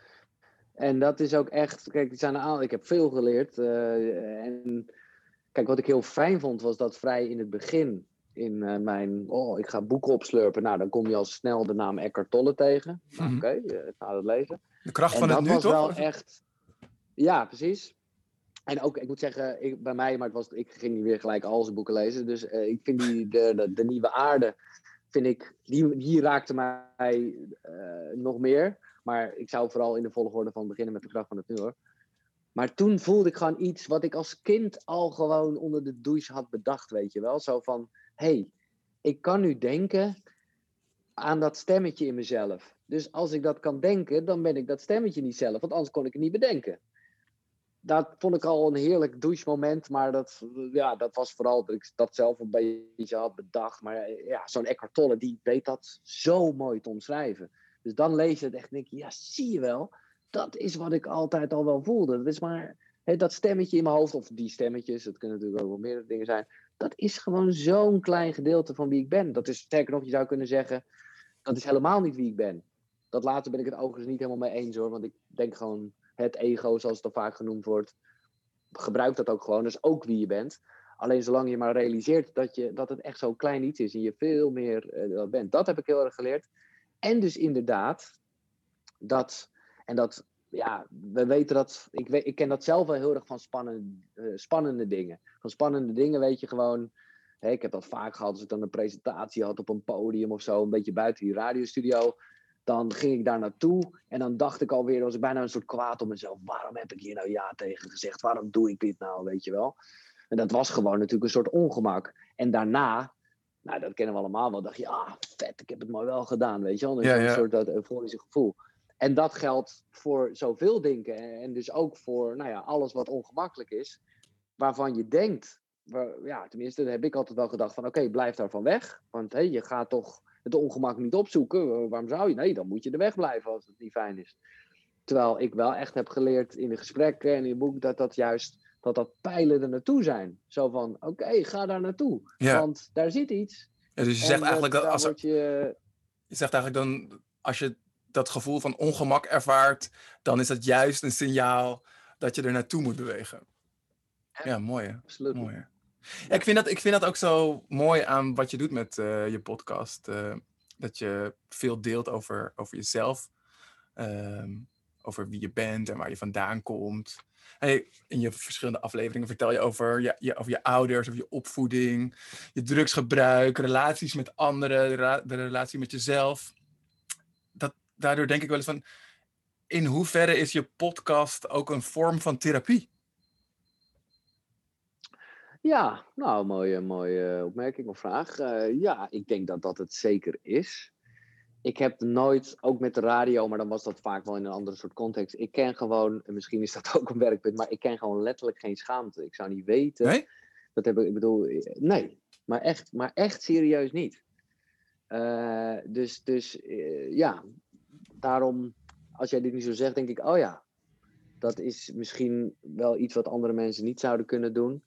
Speaker 1: En dat is ook echt, kijk, zijn ik heb veel geleerd. Uh, en kijk, wat ik heel fijn vond, was dat vrij in het begin, in uh, mijn, oh, ik ga boeken opslurpen. Nou, dan kom je al snel de naam Eckhart Tolle tegen. Nou, mm Oké, okay, uh, ga dat lezen.
Speaker 2: De kracht van het nu, toch?
Speaker 1: dat was wel echt, ja, precies. En ook, ik moet zeggen, bij mij, maar het was, ik ging niet weer gelijk al zijn boeken lezen. Dus uh, ik vind die, de, de, Nieuwe Aarde, vind ik, die, die raakte mij nog meer. Maar ik zou vooral in de volgorde van beginnen met de kracht van het nu hoor. Maar toen voelde ik gewoon iets wat ik als kind al gewoon onder de douche had bedacht, weet je wel. Zo van, hé, hey, ik kan nu denken aan dat stemmetje in mezelf. Dus als ik dat kan denken, dan ben ik dat stemmetje niet zelf, want anders kon ik het niet bedenken. Dat vond ik al een heerlijk douche-moment, maar dat, ja, dat was vooral dat ik dat zelf een beetje had bedacht. Maar ja, zo'n Eckhart Tolle, die weet dat zo mooi te omschrijven. Dus dan lees je het echt en denk je, ja, zie je wel, dat is wat ik altijd al wel voelde. Dat is maar dat stemmetje in mijn hoofd, of die stemmetjes, het kunnen natuurlijk ook wel meerdere dingen zijn. Dat is gewoon zo'n klein gedeelte van wie ik ben. Dat is, sterker nog, je zou kunnen zeggen, dat is helemaal niet wie ik ben. Dat later ben ik het overigens niet helemaal mee eens hoor, want ik denk gewoon, het ego, zoals het dan vaak genoemd wordt, gebruik dat ook gewoon. Is ook wie je bent. Alleen zolang je maar realiseert dat, je, dat het echt zo'n klein iets is en je veel meer uh, bent. Dat heb ik heel erg geleerd. En dus inderdaad, dat, en dat, ja, we weten dat, ik, weet, ik ken dat zelf wel heel erg van spannende, uh, spannende dingen. Van spannende dingen weet je gewoon, ik heb dat vaak gehad als ik dan een presentatie had op een podium of zo, een beetje buiten die radiostudio. Dan ging ik daar naartoe en dan dacht ik alweer, was ik bijna een soort kwaad op mezelf. Waarom heb ik hier nou ja tegen gezegd? Waarom doe ik dit nou, weet je wel? En dat was gewoon natuurlijk een soort ongemak. En daarna nou, dat kennen we allemaal wel. dacht je, ah, vet, ik heb het mooi wel gedaan, weet je wel. Ja, ja. Een soort dat euforische gevoel. En dat geldt voor zoveel dingen. En dus ook voor nou ja, alles wat ongemakkelijk is. Waarvan je denkt, waar, ja, tenminste, heb ik altijd wel gedacht van... Oké, blijf daarvan weg. Want hey, je gaat toch het ongemak niet opzoeken. Waarom zou je? Nee, dan moet je er weg blijven als het niet fijn is. Terwijl ik wel echt heb geleerd in de gesprekken en in het boek... dat dat juist dat dat pijlen er naartoe zijn. Zo van, oké, ga daar naartoe. Want daar zit iets.
Speaker 2: Ja, dus je zegt eigenlijk dat als er, je... je zegt eigenlijk dan, als je dat gevoel van ongemak ervaart, dan is dat juist een signaal dat je er naartoe moet bewegen. Ja, mooi.
Speaker 1: Absoluut.
Speaker 2: Mooi. Ik, vind dat, ik vind dat ook zo mooi aan wat je doet met uh, je podcast. Uh, dat je veel deelt over, over jezelf. Um, over wie je bent en waar je vandaan komt. In je verschillende afleveringen vertel je over je, je, over je ouders, over je opvoeding, je drugsgebruik, relaties met anderen, de, relatie met jezelf. Dat, daardoor denk ik wel eens van, in hoeverre is je podcast ook een vorm van therapie?
Speaker 1: Ja, nou, mooie, mooie opmerking of vraag. Uh, ja, ik denk dat dat het zeker is ik heb nooit, ook met de radio, maar dan was dat vaak wel in een andere soort context. Ik ken gewoon, misschien is dat *laughs* ook een werkpunt, maar ik ken gewoon letterlijk geen schaamte. Ik zou niet weten.
Speaker 2: Nee?
Speaker 1: Dat heb ik, ik bedoel, nee, maar echt, maar echt serieus niet. Uh, dus, dus uh, ja, daarom, als jij dit niet zo zegt, denk ik, oh ja, dat is misschien wel iets wat andere mensen niet zouden kunnen doen.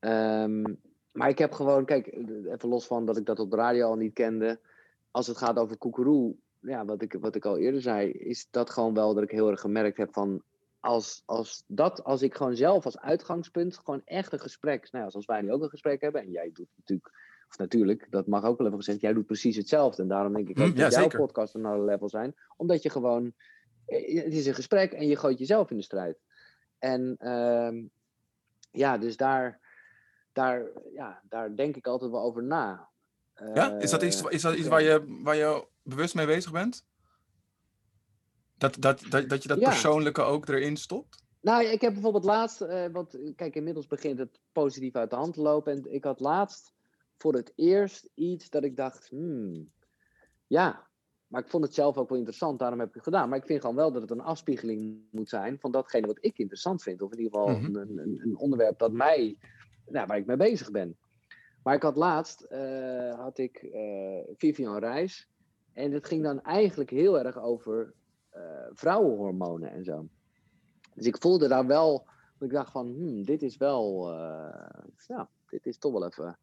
Speaker 1: Um, maar ik heb gewoon, kijk, even los van dat ik dat op de radio al niet kende als het gaat over koekeroe, ja, wat ik, wat ik al eerder zei, is dat gewoon wel dat ik heel erg gemerkt heb van als, als dat, als ik gewoon zelf als uitgangspunt gewoon echt een gesprek, nou ja, zoals wij nu ook een gesprek hebben, en jij doet natuurlijk, of natuurlijk, dat mag ook wel even gezegd, jij doet precies hetzelfde. En daarom denk ik hm, ook dat jouw podcast een ander level zijn, omdat je gewoon, eh, het is een gesprek en je gooit jezelf in de strijd. En uh, ja, dus daar, daar, ja, daar denk ik altijd wel over na
Speaker 2: ja? Is dat iets, is dat iets waar, je, waar je bewust mee bezig bent? Dat, dat, dat, dat je dat persoonlijke ook erin stopt?
Speaker 1: Nou, ik heb bijvoorbeeld laatst, uh, want kijk, inmiddels begint het positief uit de hand te lopen. En ik had laatst voor het eerst iets dat ik dacht, hmm, ja, maar ik vond het zelf ook wel interessant, daarom heb ik het gedaan. Maar ik vind gewoon wel dat het een afspiegeling moet zijn van datgene wat ik interessant vind. Of in ieder geval mhm. een, een, een, onderwerp dat mij nou, waar ik mee bezig ben. Maar ik had laatst, uh, had ik uh, Vivian Reis. En het ging dan eigenlijk heel erg over uh, vrouwenhormonen en zo. Dus ik voelde daar wel, ik dacht van, hmm, dit is wel, ja, dit is toch wel even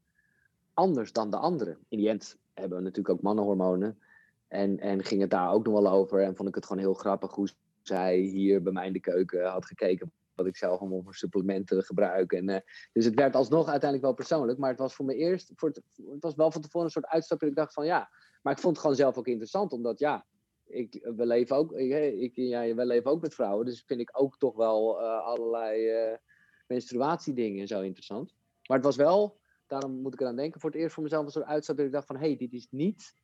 Speaker 1: anders dan de andere. In die end hebben we natuurlijk ook mannenhormonen. En, en ging het daar ook nog wel over. En vond ik het gewoon heel grappig hoe zij hier bij mij in de keuken had gekeken. Wat ik zelf allemaal voor supplementen gebruik. En, uh, dus het werd alsnog uiteindelijk wel persoonlijk. Maar het was voor me eerst. Voor het, het was wel van tevoren een soort uitstapje. Dat ik dacht van ja. Maar ik vond het gewoon zelf ook interessant. Omdat ja. Ik, we leven ook, ik, ja, we leven ook met vrouwen. Dus vind ik ook toch wel uh, allerlei uh, menstruatiedingen zo interessant. Maar het was wel daarom moet ik eraan denken, voor het eerst voor mezelf een soort uitstap dat ik dacht van, hé, hey, dit is niet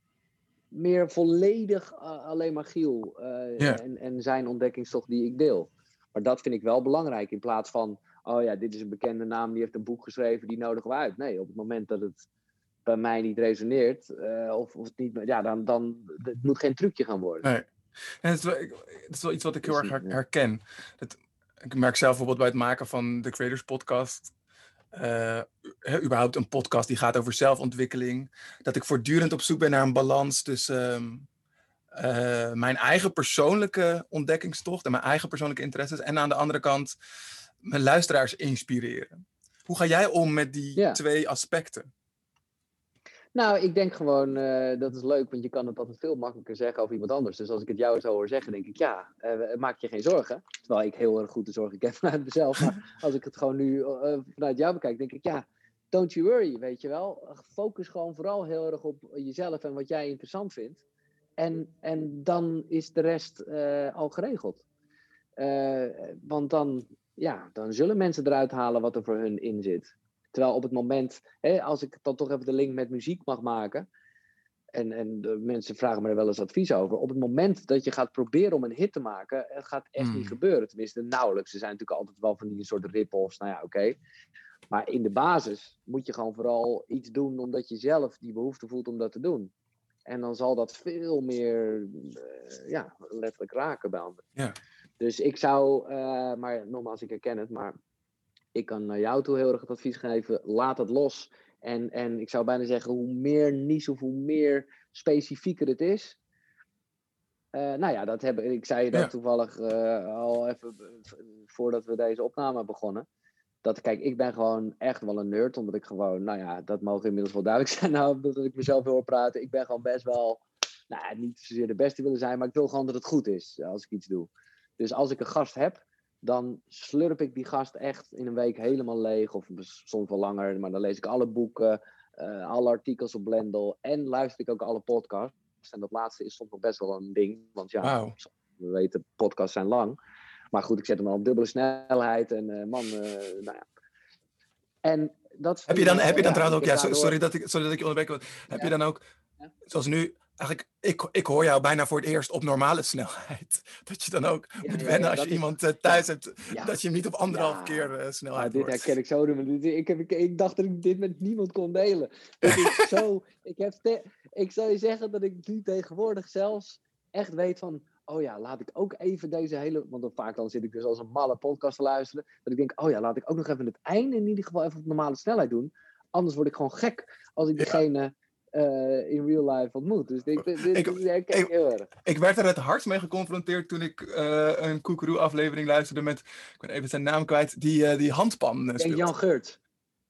Speaker 1: meer volledig alleen maar Giel en, en zijn ontdekkingstocht die ik deel. Maar dat vind ik wel belangrijk in plaats van, oh ja, dit is een bekende naam, die heeft een boek geschreven, die nodigen we uit. Nee, op het moment dat het bij mij niet resoneert, uh, of, of het niet, ja, dan, dan het moet geen trucje gaan worden.
Speaker 2: Nee. En het, is wel, het is wel iets wat ik heel erg herken. Dat, ik merk zelf bijvoorbeeld bij het maken van de Creators Podcast uh, überhaupt een podcast die gaat over zelfontwikkeling. Dat ik voortdurend op zoek ben naar een balans tussen uh, mijn eigen persoonlijke ontdekkingstocht en mijn eigen persoonlijke interesses. En aan de andere kant mijn luisteraars inspireren. Hoe ga jij om met die ja. twee aspecten?
Speaker 1: Nou, ik denk gewoon, uh, dat is leuk, want je kan het altijd veel makkelijker zeggen over iemand anders. Dus als ik het jou zo hoor zeggen, denk ik, ja, uh, maak je geen zorgen. Terwijl ik heel erg goed de zorg ik heb *laughs* vanuit mezelf. Maar als ik het gewoon nu uh, vanuit jou bekijk, denk ik, ja, don't you worry, weet je wel. Focus gewoon vooral heel erg op jezelf en wat jij interessant vindt. En, en dan is de rest al geregeld. want dan, ja, dan zullen mensen eruit halen wat er voor hun in zit. Terwijl op het moment, hè, als ik dan toch even de link met muziek mag maken. En, en de mensen vragen me er wel eens advies over. Op het moment dat je gaat proberen om een hit te maken, het gaat echt mm. niet gebeuren. Tenminste, nauwelijks. Er zijn natuurlijk altijd wel van die soort rip-offs. Nou ja, oké. Okay. Maar in de basis moet je gewoon vooral iets doen omdat je zelf die behoefte voelt om dat te doen. En dan zal dat veel meer, uh, ja, letterlijk raken bij anderen.
Speaker 2: Ja.
Speaker 1: Dus ik zou, uh, maar nogmaals, ik herken het, maar ik kan naar jou toe heel erg het advies geven, laat het los. En, en ik zou bijna zeggen, hoe meer niche of hoe meer specifieker het is. Uh, nou ja, dat hebben, ik zei dat ja. toevallig al even voordat we deze opname begonnen. Dat, kijk, ik ben gewoon echt wel een nerd, omdat ik gewoon, nou ja, dat mogen inmiddels wel duidelijk *laughs* zijn, nou, dat ik mezelf wil praten. Ik ben gewoon best wel, nou niet zozeer de beste willen zijn, maar ik wil gewoon dat het goed is als ik iets doe. Dus als ik een gast heb, dan slurp ik die gast echt in een week helemaal leeg. Of soms wel langer, maar dan lees ik alle boeken, uh, alle artikels op Blendel. En luister ik ook alle podcasts. En dat laatste is soms nog best wel een ding. Want ja,
Speaker 2: wow.
Speaker 1: we weten, podcasts zijn lang. Maar goed, ik zet hem al op dubbele snelheid. En uh, man, uh, nou ja. En dat
Speaker 2: heb je dan, heb je dan trouwens ook, ja, sorry, dat ik, sorry dat ik je onderbreek. Heb je dan ook, zoals nu, eigenlijk, ik, ik hoor jou bijna voor het eerst op normale snelheid. *laughs* Dat je dan ook ja, moet wennen ja, als je is, iemand uh, thuis hebt, dat je hem niet op anderhalf keer uh, snelheid
Speaker 1: Dit herken ik zo. Ik, heb, ik, ik, dacht dat ik dit met niemand kon delen. ik, *laughs* zo, ik, heb te, ik zou je zeggen dat ik nu tegenwoordig zelfs echt weet van... Oh ja, laat ik ook even deze hele... Want dan vaak dan zit ik dus als een malle podcast te luisteren. Dat ik denk, oh ja, laat ik ook nog even het einde in ieder geval even op normale snelheid doen. Anders word ik gewoon gek als ik degene uh, in real life ontmoet. Dus dit, dit, dit,
Speaker 2: ik, ik, ik, heel erg. Ik werd er het hardst mee geconfronteerd toen ik uh, een Koekeroe aflevering luisterde met, ik ben even zijn naam kwijt, die, uh, die handpan
Speaker 1: speelt. Jan Geurt.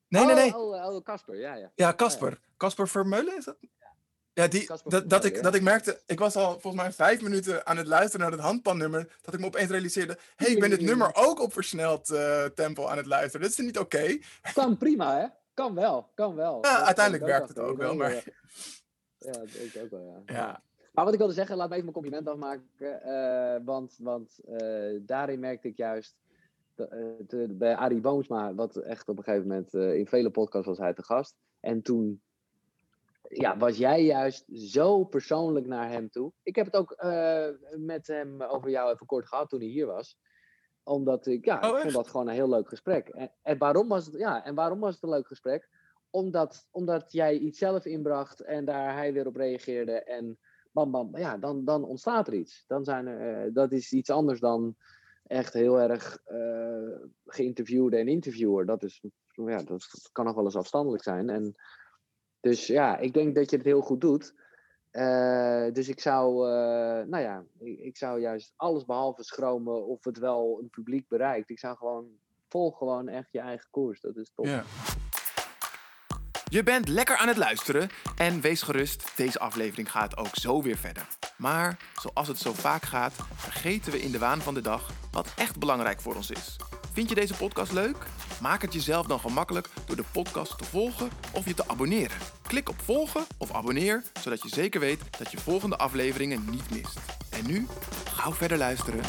Speaker 2: Nee, nee, nee.
Speaker 1: Oh, Casper, oh, oh, ja, ja.
Speaker 2: Ja, Casper. Casper Vermeulen is dat? Ja, die, dat, dat, ik, dat ik merkte, ik was al volgens mij vijf minuten aan het luisteren naar het handpannummer, dat ik me opeens realiseerde, hé, hey, ik ben dit nummer ook op versneld tempo aan het luisteren. Dat is niet oké. Okay.
Speaker 1: Kan prima, hè? Kan wel, kan wel.
Speaker 2: Ja, dat uiteindelijk werkt het ook wel, maar...
Speaker 1: Ja, dat denk ik ook wel, ja.
Speaker 2: ja.
Speaker 1: Maar wat ik wilde zeggen, laat me even mijn compliment afmaken. Uh, want want uh, daarin merkte ik juist... De, de, bij Arie Boomsma, wat echt op een gegeven moment... In vele podcasts was hij te gast. En toen ja, was jij juist zo persoonlijk naar hem toe. Ik heb het ook met hem over jou even kort gehad toen hij hier was omdat ik, ja, oh, ik vond dat gewoon een heel leuk gesprek. En, en, waarom was het, ja, en waarom was het een leuk gesprek? Omdat, omdat jij iets zelf inbracht en daar hij weer op reageerde. En bam, bam, ja, dan, dan ontstaat er iets. Dan zijn er, uh, dat is iets anders dan echt heel erg uh, geïnterviewde en interviewer. Dat, is, ja, dat kan nog wel eens afstandelijk zijn. En dus ja, ik denk dat je het heel goed doet. Uh, dus ik zou, uh, nou ja, ik, ik, zou juist alles behalve schromen of het wel een publiek bereikt. Ik zou gewoon, volg gewoon echt je eigen koers. Dat is top.
Speaker 2: Je bent lekker aan het luisteren en wees gerust, deze aflevering gaat ook zo weer verder. Maar zoals het zo vaak gaat, vergeten we in de waan van de dag wat echt belangrijk voor ons is. Vind je deze podcast leuk? Maak het jezelf dan gemakkelijk door de podcast te volgen of je te abonneren. Klik op volgen of abonneer, zodat je zeker weet dat je volgende afleveringen niet mist. En nu, gauw verder luisteren.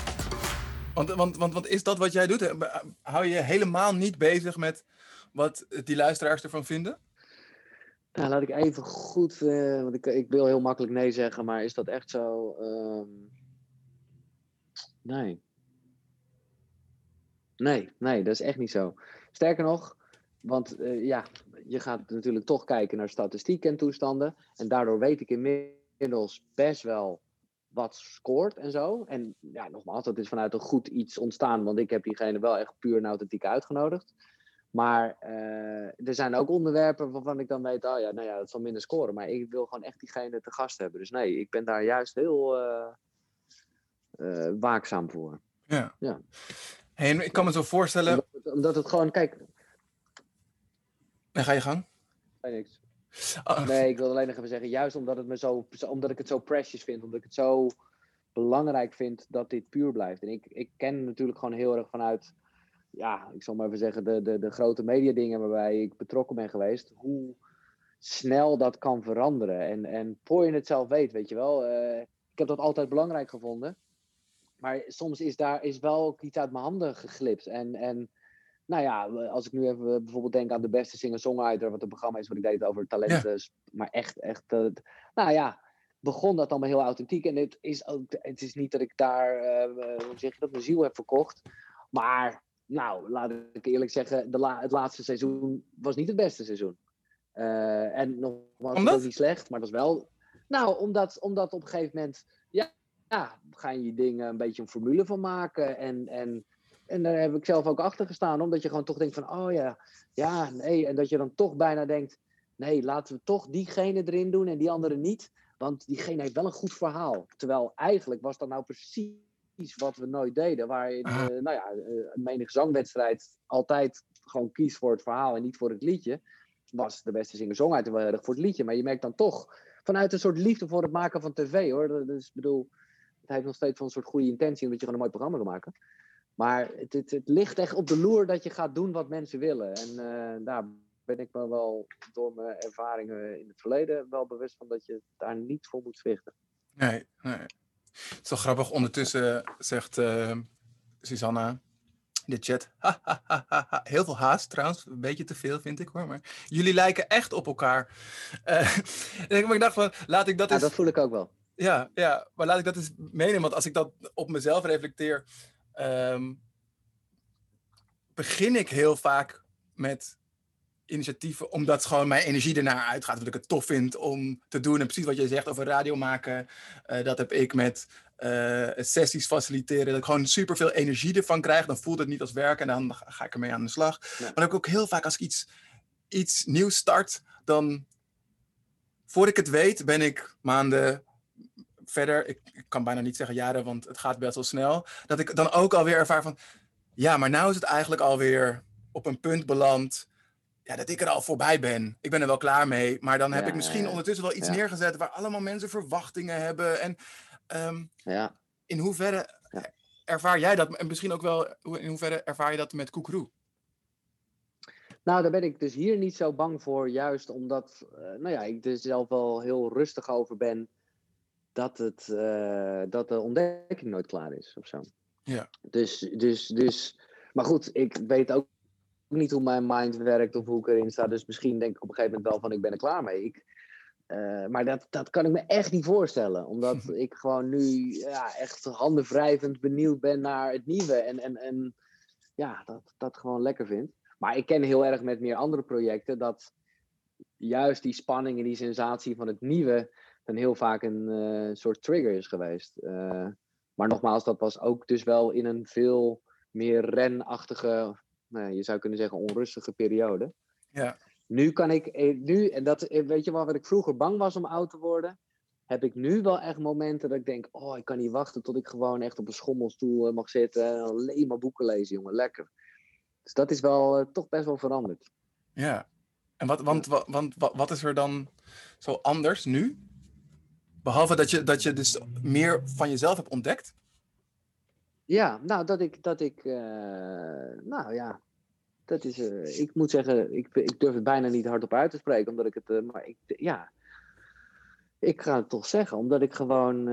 Speaker 2: Want, want, want, want is dat wat jij doet? Hou je helemaal niet bezig met wat die luisteraars ervan vinden?
Speaker 1: Nou, laat ik even goed, uh, want ik, ik wil heel makkelijk nee zeggen, maar is dat echt zo? Um, nee. Nee, nee, dat is echt niet zo. Sterker nog, want uh, ja, je gaat natuurlijk toch kijken naar statistieken en toestanden. En daardoor weet ik inmiddels best wel wat scoort en zo. En ja, nogmaals, dat is vanuit een goed iets ontstaan, want ik heb diegene wel echt puur en authentiek uitgenodigd. Maar uh, er zijn ook onderwerpen waarvan ik dan weet, oh ja, nou ja, dat zal minder scoren. Maar ik wil gewoon echt diegene te gast hebben. Dus nee, ik ben daar juist heel uh, uh, waakzaam voor.
Speaker 2: Ja. ja. Hey, ik kan me zo voorstellen.
Speaker 1: Omdat, het gewoon, kijk.
Speaker 2: En ga je gang?
Speaker 1: Nee, niks. Oh. Nee, ik wil alleen nog even zeggen, juist omdat, het me zo, omdat ik het zo precious vind, omdat ik het zo belangrijk vind dat dit puur blijft. En ik, ik ken natuurlijk gewoon heel erg vanuit ja, ik zal maar even zeggen, de, de, de grote mediadingen waarbij ik betrokken ben geweest, hoe snel dat kan veranderen. En, en voor je het zelf weet, weet je wel. Uh, ik heb dat altijd belangrijk gevonden. Maar soms is daar is wel iets uit mijn handen geglipt. En, en nou ja, als ik nu even bijvoorbeeld denk aan de beste singer-songwriter, wat het programma is wat ik deed over talenten. Maar echt, echt, uh, nou ja, begon dat allemaal heel authentiek. En het is ook, het is niet dat ik daar, uh, hoe zeg je dat, mijn ziel heb verkocht. Maar nou, laat ik eerlijk zeggen, de la het laatste seizoen was niet het beste seizoen. Uh, en nogmaals, het was niet slecht, maar het was wel... Nou, omdat, omdat op een gegeven moment... Ja, ja, ga je dingen een beetje een formule van maken. En, en, en daar heb ik zelf ook achter gestaan. Omdat je gewoon toch denkt van, oh ja, ja, nee. En dat je dan toch bijna denkt, nee, laten we toch diegene erin doen en die andere niet. Want diegene heeft wel een goed verhaal. Terwijl eigenlijk was dat nou precies wat we nooit deden. Waarin, uh, nou ja, een eh, menig zangwedstrijd altijd gewoon kiest voor het verhaal en niet voor het liedje. Was de beste singer-songwriter wel erg voor het liedje. Maar je merkt dan toch vanuit een soort liefde voor het maken van tv hoor. Dus ik bedoel, het heeft nog steeds van een soort goede intentie omdat je gewoon een mooi programma wil maken. Maar het, het, het, ligt echt op de loer dat je gaat doen wat mensen willen. En uh, daar ben ik me wel door mijn ervaringen in het verleden wel bewust van dat je daar niet voor moet zwichten.
Speaker 2: Nee, nee. Het is wel grappig. Ondertussen zegt uh, Susanna, de chat. Heel veel haast trouwens. Een beetje te veel vind ik hoor. Maar jullie lijken echt op elkaar. *laughs* Uh, ik dacht van, laat ik dat
Speaker 1: ja, eens... dat voel ik ook wel.
Speaker 2: Ja, ja, maar laat ik dat eens meenemen. Want als ik dat op mezelf reflecteer... Um, begin ik heel vaak met initiatieven, omdat gewoon mijn energie ernaar uitgaat. Wat ik het tof vind om te doen. En precies wat jij zegt over radio maken, uh, dat heb ik met uh, sessies faciliteren. Dat ik gewoon super veel energie ervan krijg. Dan voelt het niet als werk en dan ga ik ermee aan de slag. Maar dan heb ik ook heel vaak als ik iets, iets nieuws start, dan voor ik het weet, ben ik maanden verder. Ik, ik kan bijna niet zeggen jaren, want het gaat best wel snel. Dat ik dan ook alweer ervaar van, ja, maar nou is het eigenlijk alweer op een punt beland ja, dat ik er al voorbij ben. Ik ben er wel klaar mee. Maar dan heb ik misschien ondertussen wel iets neergezet waar allemaal mensen verwachtingen hebben. En um, ja. in hoeverre ervaar jij dat? En misschien ook wel, in hoeverre ervaar je dat met Koekeroe?
Speaker 1: Nou, daar ben ik dus hier niet zo bang voor. Juist omdat uh, nou ja, ik er zelf wel heel rustig over ben. Dat, het, uh, dat de ontdekking nooit klaar is of zo.
Speaker 2: Ja.
Speaker 1: Dus, dus, dus, maar goed, ik weet ook niet hoe mijn mind werkt of hoe ik erin sta. Dus misschien denk ik op een gegeven moment wel van ik ben er klaar mee. Ik, uh, maar dat, dat kan ik me echt niet voorstellen. Omdat *laughs* ik gewoon nu ja, echt handenwrijvend benieuwd ben naar het nieuwe. En, en, en ja, dat, dat gewoon lekker vind. Maar ik ken heel erg met meer andere projecten dat juist die spanning en die sensatie van het nieuwe dan heel vaak een uh, soort trigger is geweest. Uh, Maar nogmaals, dat was ook dus wel in een veel meer renachtige, nou, je zou kunnen zeggen onrustige periode.
Speaker 2: Ja.
Speaker 1: Nu kan ik, eh, nu, en dat, eh, weet je wel, wat ik vroeger bang was om oud te worden, heb ik nu wel echt momenten dat ik denk, oh, ik kan niet wachten tot ik gewoon echt op een schommelstoel eh, mag zitten en alleen maar boeken lezen, jongen, lekker. Dus dat is wel toch best wel veranderd.
Speaker 2: Ja, en wat, want, want, want wat is er dan zo anders nu? Behalve dat je, dat je dus meer van jezelf hebt ontdekt?
Speaker 1: Ja, nou, dat ik, dat ik uh, nou ja, dat is, uh, ik moet zeggen, ik, ik durf het bijna niet hardop uit te spreken, omdat ik het, uh, maar ik, ja, ik ga het toch zeggen, omdat ik gewoon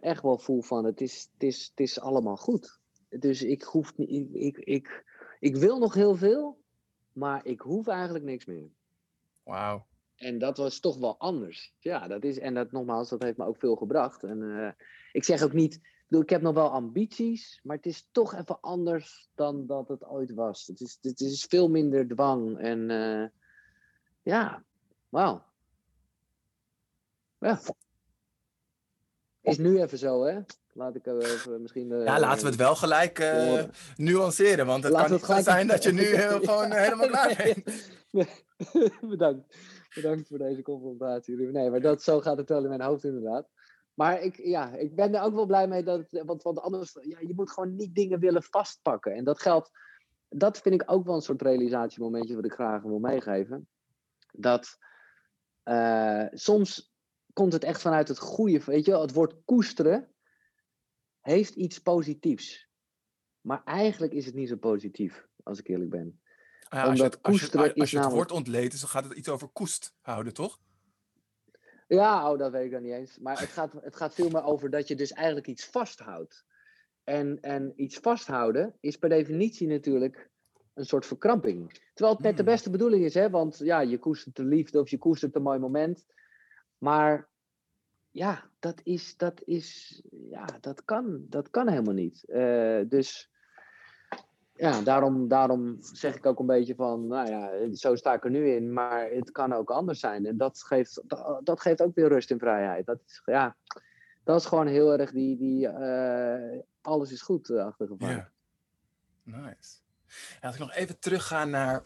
Speaker 1: echt wel voel van, het is, het is, het is allemaal goed. Dus ik hoef niet, ik, ik, ik, ik wil nog heel veel, maar ik hoef eigenlijk niks meer.
Speaker 2: Wauw.
Speaker 1: En dat was toch wel anders. Ja, dat is, en dat nogmaals, dat heeft me ook veel gebracht. En uh, ik zeg ook niet, ik, heb nog wel ambities, maar het is toch even anders dan dat het ooit was. Het is, het is veel minder dwang. En uh, ja, wauw. Ja. Is nu even zo, hè? Laat ik even misschien. Uh,
Speaker 2: ja, laten we het wel gelijk uh, nuanceren. Want het kan het niet zijn dat je nu *laughs* gewoon helemaal klaar bent. *laughs*
Speaker 1: Bedankt. Bedankt voor deze confrontatie. Nee, maar dat, zo gaat het wel in mijn hoofd inderdaad. Maar ik, ja, ik ben er ook wel blij mee dat. Want, want anders, ja, je moet gewoon niet dingen willen vastpakken. En dat geldt. Dat vind ik ook wel een soort realisatiemomentje wat ik graag wil meegeven. Dat uh, soms komt het echt vanuit het goede. Weet je, het woord koesteren heeft iets positiefs. Maar eigenlijk is het niet zo positief, als ik eerlijk ben.
Speaker 2: Ja, als je het, als je, als, als je het woord ontleed is, dan gaat het iets over koest houden, toch?
Speaker 1: Ja, oh, dat weet ik dan niet eens. Maar het gaat, het gaat veel meer over dat je dus eigenlijk iets vasthoudt. En, en iets vasthouden is per definitie natuurlijk een soort verkramping. Terwijl het net de hmm. beste bedoeling is, hè? want ja, je koestert de liefde of je koestert een mooi moment. Maar ja, dat is, dat is, ja, dat kan, dat kan helemaal niet. Uh, dus ja, daarom, daarom zeg ik ook een beetje van, nou ja, zo sta ik er nu in, maar het kan ook anders zijn. En dat geeft, dat, geeft ook weer rust en vrijheid. Dat is, ja, dat is gewoon heel erg die, die uh, alles is goed uh, achtergevallen.
Speaker 2: Ja. Nice. Ja, als ik nog even terugga naar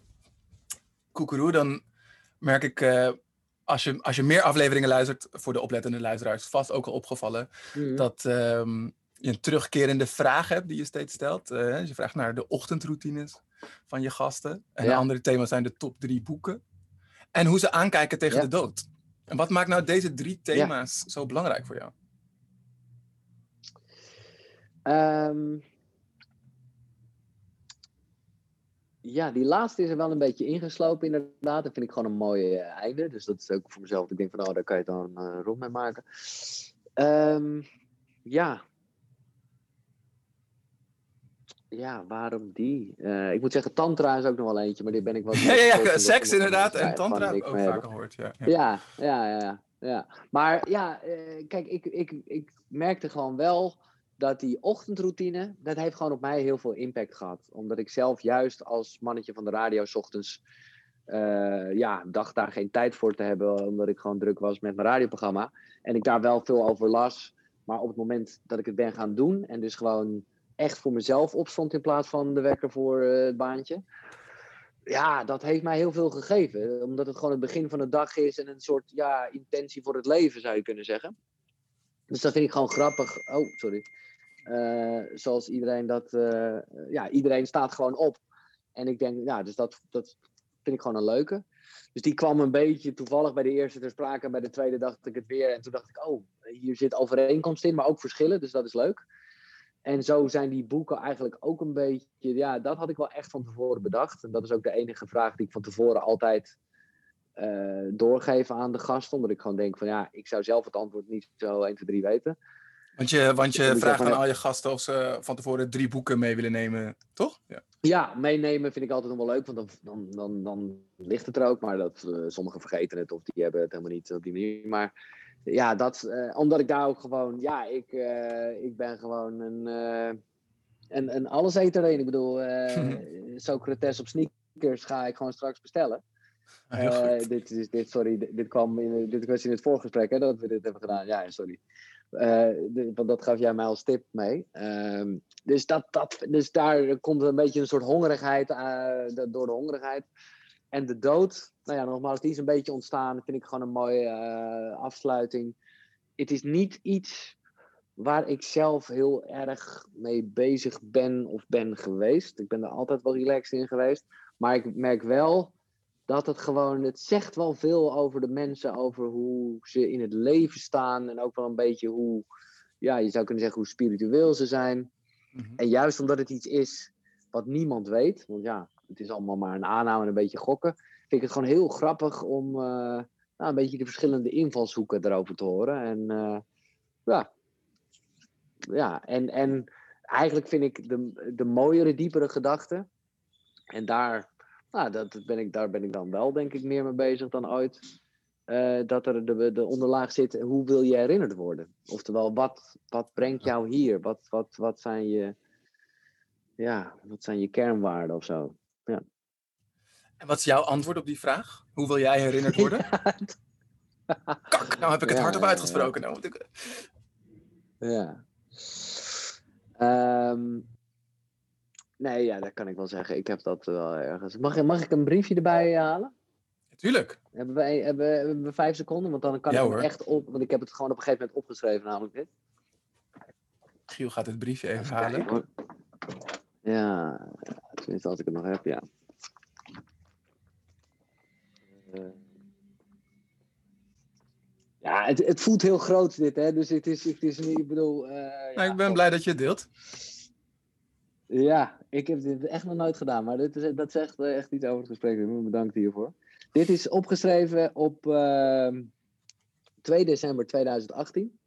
Speaker 2: Koekeroe, dan merk ik, uh, als, je, als je meer afleveringen luistert, voor de oplettende luisteraars, vast ook al opgevallen, mm -hmm. dat um, je een terugkerende vraag hebt die je steeds stelt. Uh, je vraagt naar de ochtendroutines van je gasten. En ja. andere thema's zijn de top drie boeken. En hoe ze aankijken tegen ja. de dood. En wat maakt nou deze drie thema's ja. zo belangrijk voor jou?
Speaker 1: Um, ja, die laatste is er wel een beetje ingeslopen inderdaad. Dat vind ik gewoon een mooi uh, einde. Dus dat is ook voor mezelf. Ik denk van, oh, daar kan je dan uh, rond mee maken. Um, ja, ja, waarom die? Uh, ik moet zeggen, tantra is ook nog wel eentje, maar die ben ik wel... *laughs*
Speaker 2: ja, ja, ja seks inderdaad en tantra heb ik ook vaak gehoord. Ja,
Speaker 1: ja, ja, ja. ja, ja. Maar ja, uh, kijk, ik, ik, ik merkte gewoon wel dat die ochtendroutine, dat heeft gewoon op mij heel veel impact gehad. Omdat ik zelf juist als mannetje van de radio s ochtends, uh, ja, dacht daar geen tijd voor te hebben, omdat ik gewoon druk was met mijn radioprogramma. En ik daar wel veel over las, maar op het moment dat ik het ben gaan doen en dus gewoon echt voor mezelf opstond in plaats van de wekker voor uh, het baantje. Ja, dat heeft mij heel veel gegeven. Omdat het gewoon het begin van de dag is en een soort ja, intentie voor het leven, zou je kunnen zeggen. Dus dat vind ik gewoon grappig. Oh, sorry. Uh, zoals iedereen dat. Uh, ja, iedereen staat gewoon op. En ik denk, ja, dus dat, dat vind ik gewoon een leuke. Dus die kwam een beetje toevallig bij de eerste ter sprake. En bij de tweede dacht ik het weer. En toen dacht ik, oh, hier zit overeenkomst in, maar ook verschillen. Dus dat is leuk. En zo zijn die boeken eigenlijk ook een beetje. Ja, dat had ik wel echt van tevoren bedacht. En dat is ook de enige vraag die ik van tevoren altijd uh, doorgeef aan de gast. Omdat ik gewoon denk van ja, ik zou zelf het antwoord niet zo 1, 2, 3 weten.
Speaker 2: Want je, want je dus vraagt aan al je gasten of ze van tevoren drie boeken mee willen nemen, toch?
Speaker 1: Ja, ja meenemen vind ik altijd nog wel leuk, want dan, dan, dan, dan ligt het er ook. Maar dat, uh, sommigen vergeten het of die hebben het helemaal niet op die manier. Maar ja, dat, uh, omdat ik daar ook gewoon, ja, ik, uh, ik ben gewoon een, uh, een, een alleseter. Ik bedoel, *laughs* Socrates op sneakers ga ik gewoon straks bestellen. Uh, dit is, dit, sorry, dit, kwam in, dit was in het voorgesprek hè, dat we dit hebben gedaan. Ja, sorry. Uh, want dat gaf jij mij als tip mee. Uh, dus, dat, dat, dus daar komt een beetje een soort hongerigheid door de hongerigheid. En de dood, nou ja, nogmaals, die is een beetje ontstaan. Dat vind ik gewoon een mooie afsluiting. Het is niet iets waar ik zelf heel erg mee bezig ben of ben geweest. Ik ben er altijd wel relaxed in geweest. Maar ik merk wel dat het gewoon, het zegt wel veel over de mensen, over hoe ze in het leven staan en ook wel een beetje hoe, ja, je zou kunnen zeggen hoe spiritueel ze zijn. Mhm. En juist omdat het iets is wat niemand weet, want ja, het is allemaal maar een aanname en een beetje gokken, vind ik het gewoon heel grappig om uh, nou, een beetje de verschillende invalshoeken erover te horen. En uh, ja, ja en, en eigenlijk vind ik de, de mooiere, diepere gedachten, en daar nou, dat ben ik, daar ben ik dan wel, denk ik, meer mee bezig dan ooit. Uh, dat er de, de onderlaag zit, hoe wil je herinnerd worden? Oftewel, wat, wat brengt jou hier? Wat, wat, wat, zijn je, ja, wat zijn je kernwaarden of zo? Ja.
Speaker 2: En wat is jouw antwoord op die vraag? Hoe wil jij herinnerd *laughs* worden? Kak, nou heb ik het hardop uitgesproken. Nou, ik...
Speaker 1: Ja. Um, Nee, ja, dat kan ik wel zeggen. Ik heb dat wel ergens. Mag, mag ik een briefje erbij halen?
Speaker 2: Tuurlijk.
Speaker 1: Hebben we, hebben, hebben we vijf seconden? Want dan kan ik het echt op. Want ik heb het gewoon op een gegeven moment opgeschreven, namelijk dit.
Speaker 2: Giel gaat het briefje even, halen.
Speaker 1: ja, tenminste als ik het nog heb, ja. Uh, ja, het, het voelt heel groot dit, hè. Dus het is, het is niet, ik bedoel... Uh,
Speaker 2: nou, ja, ik ben blij dat je het deelt.
Speaker 1: Ja, ik heb dit echt nog nooit gedaan, maar dit is, dat zegt eh, echt iets over het gesprek. Bedankt hiervoor. Dit is opgeschreven op uh, ehm, 2 december 2018.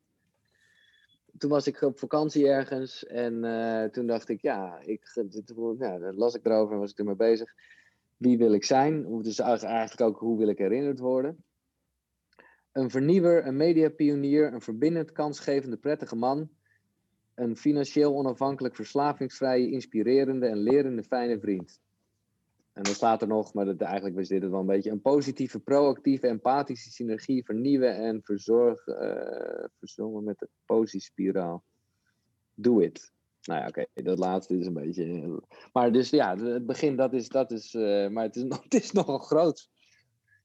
Speaker 1: Toen was ik op vakantie ergens en uh, toen dacht ik, ja, ik, ja, dat las ik erover en was ik ermee bezig. Wie wil ik zijn? Dus eigenlijk ook hoe wil ik herinnerd worden? Een vernieuwer, een mediapionier, een verbindend, kansgevende, prettige man een financieel onafhankelijk, verslavingsvrije, inspirerende en lerende fijne vriend. En dan staat er nog, maar dat, eigenlijk was dit het wel een beetje, een positieve, proactieve, empathische synergie vernieuwen en verzorgen, uh, verzorgen met de positiespiraal. Do it. Nou ja, oké, dat laatste is een beetje. Maar dus ja, het begin, dat is, dat is, uh, maar het is, *laughs* nog, het is nogal groot.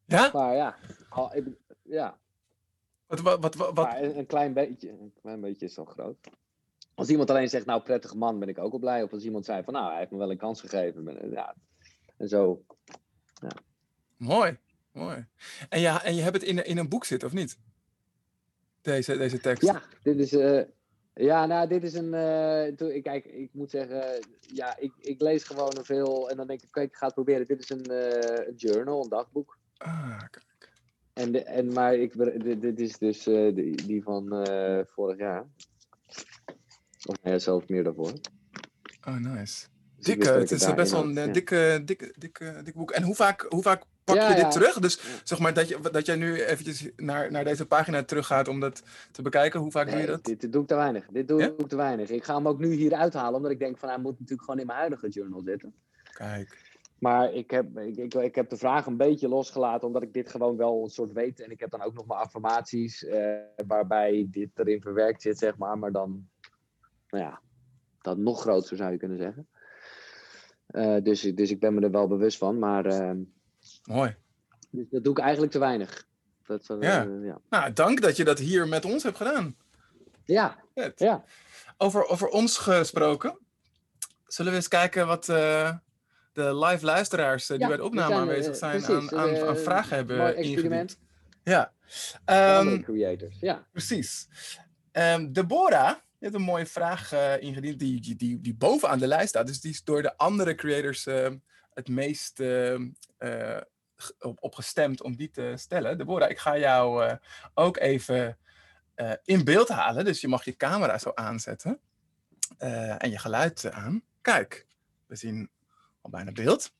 Speaker 2: Ja?
Speaker 1: Maar ja, al, ja.
Speaker 2: Wat, wat, wat, wat?
Speaker 1: een, een, klein beetje, een klein beetje is al groot. Als iemand alleen zegt, nou, prettige man, ben ik ook al blij. Of als iemand zei van, nou, hij heeft me wel een kans gegeven. Ben, ja, en zo. Ja.
Speaker 2: Mooi, mooi. En, ja, en je hebt het in, in een boek zitten, of niet? Deze, deze tekst.
Speaker 1: Ja, dit is... Uh, ja, nou, dit is een. Uh, kijk, ik moet zeggen, ja, ik, ik lees gewoon veel en dan denk ik, kijk, ik ga het proberen. Dit is een, uh, journal, een dagboek.
Speaker 2: Ah, kijk.
Speaker 1: En, de, en, maar ik, dit, dit is dus die, die van vorig jaar. Of hij zelf meer daarvoor.
Speaker 2: Oh, nice. Dikke, het is best wel een dikke, dikke, dikke, dikke boek. En hoe vaak, hoe vaak pak je dit terug? Dus zeg maar dat, je, dat jij nu eventjes naar, naar deze pagina teruggaat om dat te bekijken. Hoe vaak doe je dat?
Speaker 1: Dit, dit, doe ik te weinig. Dit doe ik te weinig. Ik ga hem ook nu hier uithalen, omdat ik denk van hij moet natuurlijk gewoon in mijn huidige journal zitten.
Speaker 2: Kijk.
Speaker 1: Maar ik heb, ik, ik, ik, heb de vraag een beetje losgelaten, omdat ik dit gewoon wel een soort weet. En ik heb dan ook nog maar affirmaties, eh, waarbij dit erin verwerkt zit, zeg maar. Maar dan nou ja, dat nog groter zou je kunnen zeggen. Uh, dus, dus ik ben me er wel bewust van, maar. Uh,
Speaker 2: Mooi.
Speaker 1: Dus dat doe ik eigenlijk te weinig. Dat,
Speaker 2: uh, ja. ja. Nou, dank dat je dat hier met ons hebt gedaan.
Speaker 1: Ja. ja.
Speaker 2: Over, over ons gesproken. Zullen we eens kijken wat de live luisteraars die bij de opname aanwezig zijn aan, aan, aan, vragen hebben ingediend. Ja.
Speaker 1: Um, creators, ja.
Speaker 2: Precies. Um, Deborah je hebt een mooie vraag uh, ingediend die, die, die, bovenaan de lijst staat. Dus die is door de andere creators uh, het meest uh, op, op, gestemd om die te stellen. Deborah, ik ga jou ook even in beeld halen. Dus je mag je camera zo aanzetten. en je geluid aan. Kijk, we zien al bijna beeld.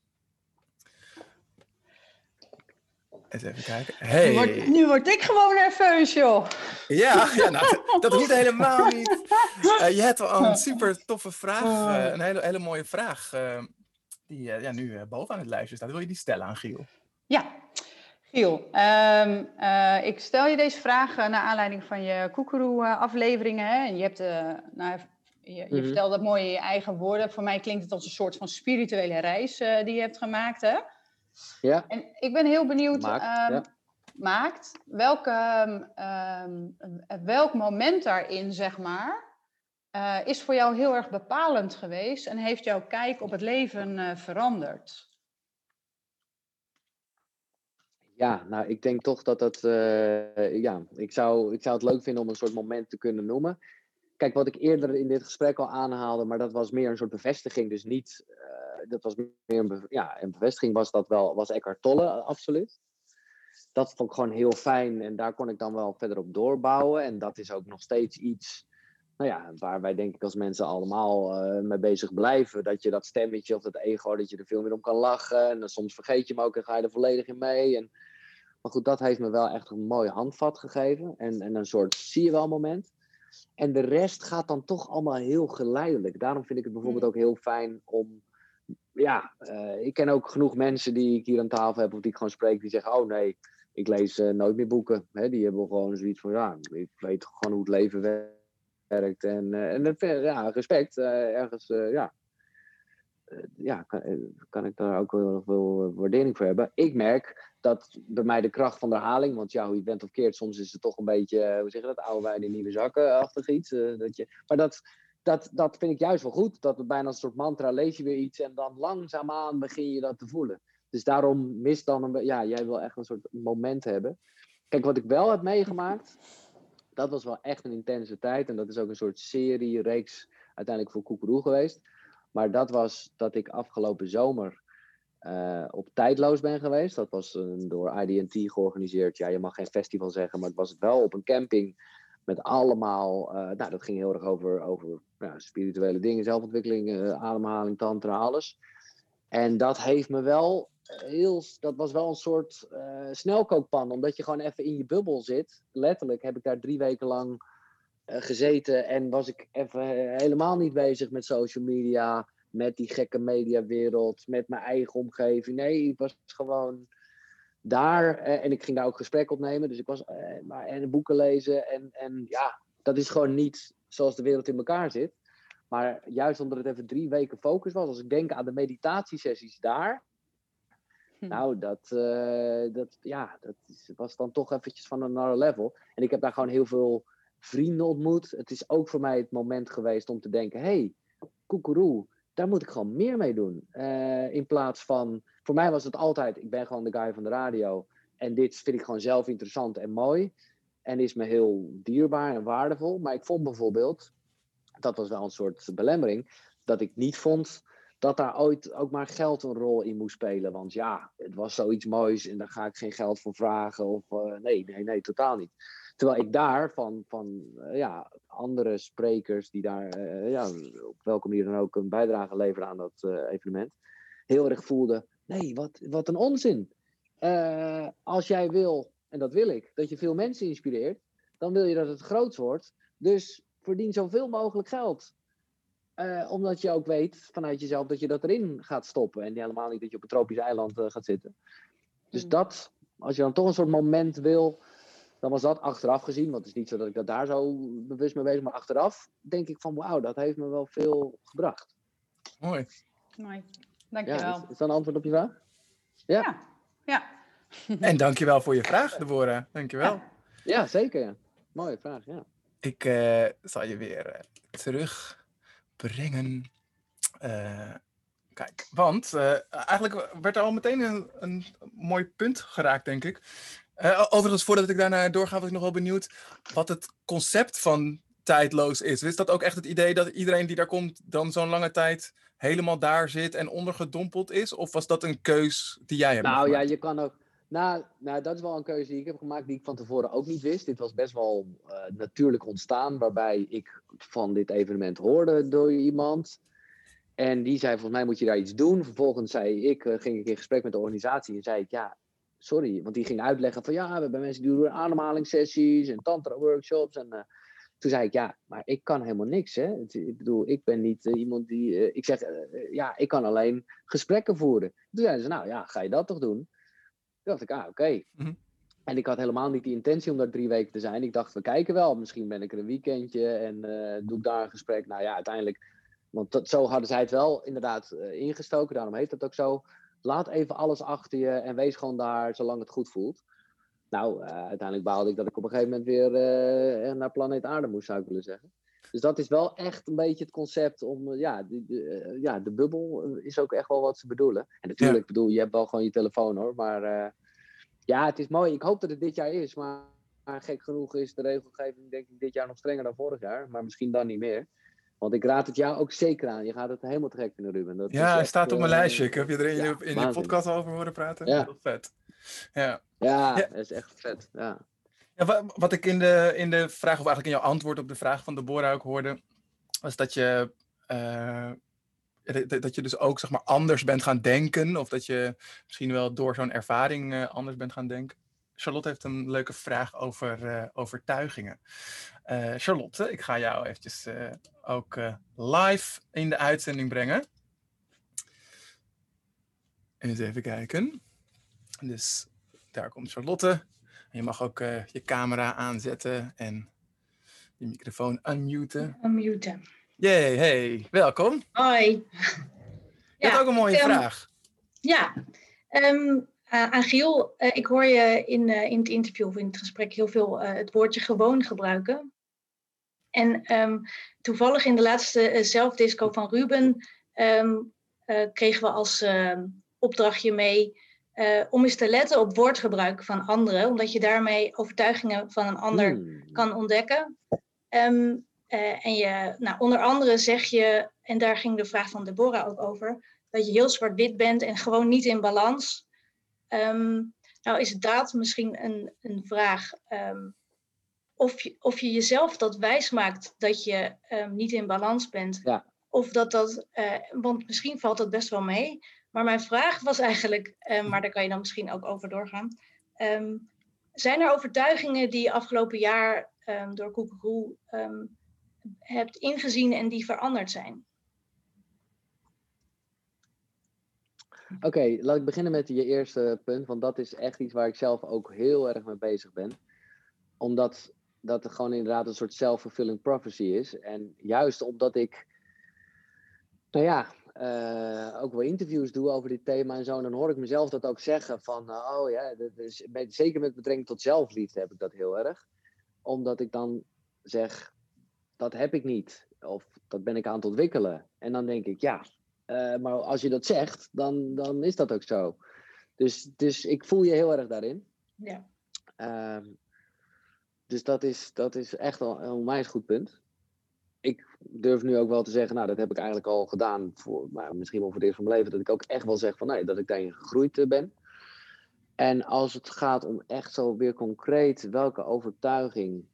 Speaker 2: Eens even kijken. Hey.
Speaker 3: Nu, word, nu word ik gewoon nerveus, joh.
Speaker 2: Ja, ja nou, dat hoeft helemaal niet. Uh, *laughs* je hebt al een super toffe vraag. Uh, een hele, hele mooie vraag. Uh, die ja, nu bovenaan het lijstje staat. Wil je die stellen aan Giel?
Speaker 3: Ja, Giel, ehm, eh, ik stel je deze vraag naar aanleiding van je Koekeroe-afleveringen. Je, hebt, nou, je, je vertelt dat mooi in je eigen woorden. Voor mij klinkt het als een soort van spirituele reis die je hebt gemaakt. Hè?
Speaker 1: Ja.
Speaker 3: En ik ben heel benieuwd. Maakt, ehm, maakt welke, ehm, welk moment daarin, zeg maar, uh, is voor jou heel erg bepalend geweest en heeft jouw kijk op het leven uh, veranderd?
Speaker 1: Ja, nou, ik denk toch dat dat. Uh, ja, ik zou, ik zou het leuk vinden om een soort moment te kunnen noemen. Kijk, wat ik eerder in dit gesprek al aanhaalde, maar dat was meer een soort bevestiging. Dus niet. dat was meer een, ja, een bevestiging, was dat wel. Was Eckhart Tolle, absoluut. Dat vond ik gewoon heel fijn en daar kon ik dan wel verder op doorbouwen. En dat is ook nog steeds iets nou ja, waar wij denk ik als mensen allemaal uh, mee bezig blijven. Dat je dat stemmetje of dat ego, dat je er veel meer om kan lachen. En dan soms vergeet je hem ook en ga je er volledig in mee. En, maar goed, dat heeft me wel echt een mooi handvat gegeven. En, en een soort zie je wel moment. En de rest gaat dan toch allemaal heel geleidelijk. Daarom vind ik het bijvoorbeeld mm. ook heel fijn om. Ja, uh, ik ken ook genoeg mensen die ik hier aan tafel heb of die ik gewoon spreek, die zeggen: Oh nee, ik lees uh, nooit meer boeken. Hè, die hebben gewoon zoiets van: Ja, ik weet gewoon hoe het leven werkt. En, uh, en dat, ja, respect, ergens, ja. Ja, kan, kan, ik daar ook wel veel waardering voor hebben. Ik merk dat bij mij de kracht van de herhaling, want ja, hoe je bent of keert, soms is het toch een beetje, hoe zeg je dat, oude wijn in nieuwe zakken-achtig iets. dat je, maar dat, dat, dat vind ik juist wel goed. Dat het bijna een soort mantra, lees je weer iets en dan langzaamaan begin je dat te voelen. Dus daarom mis dan een ja, jij wil echt een soort moment hebben. Kijk, wat ik wel heb meegemaakt, dat was wel echt een intense tijd. En dat is ook een soort serie, reeks uiteindelijk voor Koekeroe geweest. Maar dat was dat ik afgelopen zomer uh, op tijdloos ben geweest. Dat was uh, door IDT georganiseerd. Ja, je mag geen festival zeggen, maar het was wel op een camping met allemaal. Uh, nou, dat ging heel erg over, over ja, spirituele dingen, zelfontwikkeling, ademhaling, tantra, alles. En dat heeft me wel heel, dat was wel een soort snelkookpan, omdat je gewoon even in je bubbel zit. Letterlijk heb ik daar drie weken lang gezeten en was ik even helemaal niet bezig met social media, met die gekke mediawereld, met mijn eigen omgeving. Nee, ik was gewoon daar uh, en ik ging daar ook gesprek opnemen. Dus ik was maar, en boeken lezen en, en ja, dat is gewoon niet zoals de wereld in elkaar zit. Maar juist omdat het even drie weken focus was, als ik denk aan de meditatiesessies daar, Hm. Nou, dat, uh, dat, ja, dat was dan toch eventjes van een andere level. En ik heb daar gewoon heel veel vrienden ontmoet. Het is ook voor mij het moment geweest om te denken: hey, koekeroe, daar moet ik gewoon meer mee doen. Uh, in plaats van, voor mij was het altijd: ik ben gewoon de guy van de radio. En dit vind ik gewoon zelf interessant en mooi. En is me heel dierbaar en waardevol. Maar ik vond bijvoorbeeld, dat was wel een soort belemmering, dat ik niet vond dat daar ooit ook maar geld een rol in moest spelen. Want ja, het was zoiets moois en daar ga ik geen geld voor vragen. Of uh, nee, nee, nee, totaal niet. Terwijl ik daar van, van uh, ja, andere sprekers die daar uh, ja, op welke manier dan ook een bijdrage leveren aan dat evenement, heel erg voelde: nee, wat, wat een onzin. als jij wil, en dat wil ik, dat je veel mensen inspireert, dan wil je dat het groot wordt. Dus verdien zoveel mogelijk geld. Uh, omdat je ook weet vanuit jezelf dat je dat erin gaat stoppen. En helemaal niet dat je op een tropisch eiland uh, gaat zitten. Dus mm. dat, als je dan toch een soort moment wil, dan was dat achteraf gezien. Want het is niet zo dat ik dat daar zo bewust mee bezig Maar achteraf denk ik van wauw, dat heeft me wel veel gebracht.
Speaker 2: Mooi.
Speaker 3: Mooi, dankjewel. Ja,
Speaker 1: is, is dat een antwoord op je vraag?
Speaker 3: Ja. Ja. ja.
Speaker 2: en dankjewel voor je vraag, Deborah. Dankjewel.
Speaker 1: Ja, ja zeker. Ja. Mooie vraag, ja.
Speaker 2: Ik uh, zal je weer terug brengen. Uh, kijk, want uh, eigenlijk werd er al meteen een, een mooi punt geraakt, denk ik. Uh, overigens, voordat ik daarna doorga, was ik nog wel benieuwd wat het concept van tijdloos is. Is dat ook echt het idee dat iedereen die daar komt dan zo'n lange tijd helemaal daar zit en ondergedompeld is? Of was dat een keus die jij hebt
Speaker 1: Nou ja, je kan ook nou, nou, dat is wel een keuze die ik heb gemaakt die ik van tevoren ook niet wist. Dit was best wel uh, natuurlijk ontstaan, waarbij ik van dit evenement hoorde door iemand. En die zei, volgens mij moet je daar iets doen. Vervolgens zei ik, uh, ging ik in gesprek met de organisatie en zei ik, ja, sorry. Want die ging uitleggen van, ja, we hebben mensen die doen ademhalingssessies en tantra-workshops. En uh, toen zei ik, ja, maar ik kan helemaal niks, hè. Ik bedoel, ik ben niet iemand die... ik zeg, ja, ik kan alleen gesprekken voeren. Toen zeiden ze, nou ja, ga je dat toch doen? dacht ik, ah, oké.
Speaker 2: Mhm.
Speaker 1: En ik had helemaal niet die intentie om daar drie weken te zijn. Ik dacht, we kijken wel. Misschien ben ik er een weekendje en eh, doe ik daar een gesprek. Nou ja, uiteindelijk. Want dat, zo hadden zij het wel inderdaad eh, ingestoken. Daarom heet het ook zo. Laat even alles achter je en wees gewoon daar zolang het goed voelt. Nou, uh, uiteindelijk baalde ik dat ik op een gegeven moment weer naar planeet Aarde moest, zou ik willen zeggen. Dus dat is wel echt een beetje het concept om, ja, de, de ja, de bubbel is ook echt wel wat ze bedoelen. En natuurlijk, ja. bedoel, je hebt wel gewoon je telefoon hoor, maar ja, het is mooi. Ik hoop dat het dit jaar is. Maar, maar, gek genoeg is de regelgeving denk ik dit jaar nog strenger dan vorig jaar. Maar misschien dan niet meer. Want ik raad het jou ook zeker aan. Je gaat het helemaal te gek vinden, Ruben. Dat
Speaker 2: ja, hij staat op mijn uh, lijstje. Ik heb je er in, ja, je, in je podcast over horen praten. Ja. Heel vet. Ja.
Speaker 1: Ja, ja, dat is echt vet. Ja.
Speaker 2: Ja, wat, wat ik in de, in de vraag, of eigenlijk in jouw antwoord op de vraag van Deborah ook hoorde, was dat je uh, dat je dus ook zeg maar, anders bent gaan denken. Of dat je misschien wel door zo'n ervaring uh, anders bent gaan denken. Charlotte heeft een leuke vraag over overtuigingen. Uh, Charlotte, ik ga jou eventjes ook live in de uitzending brengen. Eens even kijken. Dus daar komt Charlotte. Je mag ook je camera aanzetten en je microfoon unmuten.
Speaker 4: Unmuten.
Speaker 2: Jee, hey, welkom.
Speaker 4: Hoi.
Speaker 2: Je hebt ook een mooie vraag.
Speaker 4: Ja, um, uh, Giel, uh, ik hoor je in, uh, in het interview of in het gesprek heel veel het woordje gewoon gebruiken. En um, toevallig in de laatste zelfdisco van Ruben um, kregen we als opdrachtje mee om eens te letten op woordgebruik van anderen, omdat je daarmee overtuigingen van een ander hmm. kan ontdekken. Um, en je, nou, onder andere zeg je, en daar ging de vraag van Deborah ook over, dat je heel zwart-wit bent en gewoon niet in balans. Nou is dat misschien een, een vraag of, je, of je jezelf dat wijs maakt dat je um, niet in balans bent.
Speaker 1: Ja.
Speaker 4: Of dat dat, uh, want misschien valt dat best wel mee. Maar mijn vraag was eigenlijk, maar daar kan je dan misschien ook over doorgaan. zijn er overtuigingen die afgelopen jaar door Koekeroe hebt ingezien en die veranderd zijn?
Speaker 1: Oké, okay, laat ik beginnen met je eerste punt, want dat is echt iets waar ik zelf ook heel erg mee bezig ben. Omdat dat er gewoon inderdaad een soort self-fulfilling prophecy is. En juist omdat ik, nou ja, uh, ook wel interviews doe over dit thema en zo, en dan hoor ik mezelf dat ook zeggen van, uh, oh ja, dat is, zeker met betrekking tot zelfliefde heb ik dat heel erg. Omdat ik dan zeg, dat heb ik niet. Of dat ben ik aan het ontwikkelen. En dan denk ik, ja, uh, maar als je dat zegt, dan, dan is dat ook zo. Dus, dus ik voel je heel erg daarin.
Speaker 4: Ja.
Speaker 1: Uh, dus dat is, dat is echt wel een onwijs goed punt. Ik durf nu ook wel te zeggen, nou, dat heb ik eigenlijk al gedaan, voor, maar misschien wel voor het eerst van mijn leven, dat ik ook echt wel zeg van, nee, dat ik daarin gegroeid eh, ben. En als het gaat om echt zo weer concreet welke overtuiging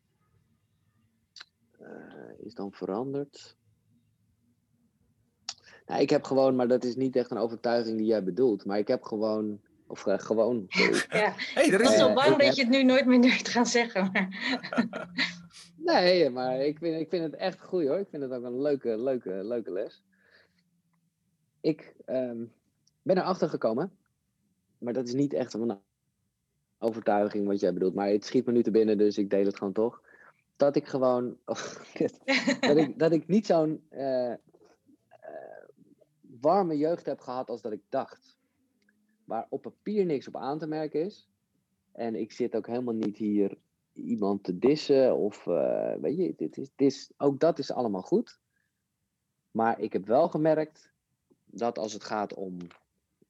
Speaker 1: uh, is dan veranderd. Nou, ik heb gewoon, maar dat is niet echt een overtuiging die jij bedoelt, maar ik heb gewoon, of uh, gewoon. *laughs*
Speaker 4: ja, hey, er is ik ben zo bang dat heb... je het nu nooit meer durft gaan zeggen. Maar... *laughs*
Speaker 1: nee, maar ik vind, ik vind het echt goed hoor. Ik vind het ook een leuke, leuke, leuke les. Ik um, ben erachter gekomen, maar dat is niet echt een overtuiging wat jij bedoelt, maar het schiet me nu te binnen, dus ik deel het gewoon toch dat ik gewoon. *laughs* Oh, dat, ik, dat ik niet zo'n uh, uh, warme jeugd heb gehad als dat ik dacht. Waar op papier niks op aan te merken is. En ik zit ook helemaal niet hier iemand te dissen. Of uh, weet je, dit is, dit is, ook dat is allemaal goed. Maar ik heb wel gemerkt dat als het gaat om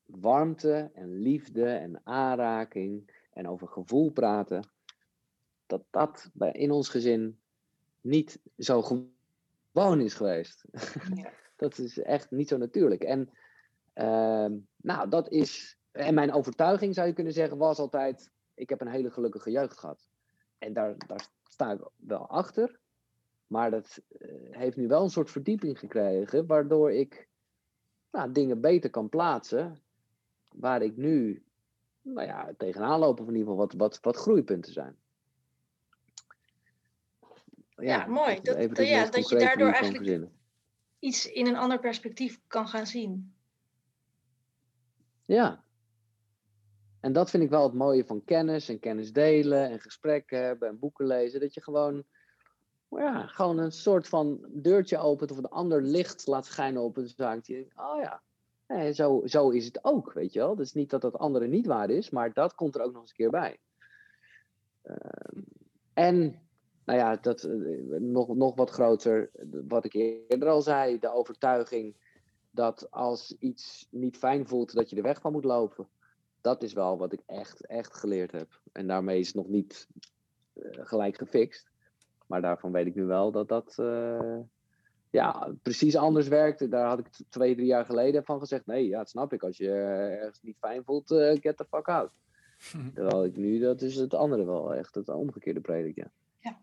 Speaker 1: warmte en liefde en aanraking en over gevoel praten, dat dat bij, in ons gezin niet zo gewoon is geweest. Ja. *laughs* dat is echt niet zo natuurlijk. En uh, nou, dat is. En mijn overtuiging zou je kunnen zeggen, was altijd: ik heb een hele gelukkige jeugd gehad. En daar, daar sta ik wel achter. Maar dat uh, heeft nu wel een soort verdieping gekregen, waardoor ik nou, dingen beter kan plaatsen. Waar ik nu nou ja, tegenaan loop, of in ieder geval wat, wat, wat groeipunten zijn
Speaker 4: ja, mooi. Dat, dat, ja, dat je daardoor eigenlijk iets in een ander perspectief kan gaan zien.
Speaker 1: Ja. En dat vind ik wel het mooie van kennis en kennis delen en gesprekken hebben en boeken lezen. Dat je gewoon, ja, gewoon een soort van deurtje opent of een ander licht laat schijnen op een zaak. Die oh ja, nee, zo, zo is het ook, weet je wel. Dus niet dat dat andere niet waar is, maar dat komt er ook nog eens een keer bij. Ehm, en, nou ja, dat, eh, nog, nog wat groter, wat ik eerder al zei, de overtuiging dat als iets niet fijn voelt, dat je er weg van moet lopen. Dat is wel wat ik echt, echt geleerd heb. En daarmee is het nog niet uh, gelijk gefixt. Maar daarvan weet ik nu wel dat dat uh, ja, precies anders werkt. Daar had ik twee, drie jaar geleden van gezegd. Nee, ja, dat snap ik. Als je ergens niet fijn voelt, uh, get the fuck out. *laughs* Terwijl ik nu, dat is het andere wel. Echt het omgekeerde predik, ja.
Speaker 2: ja.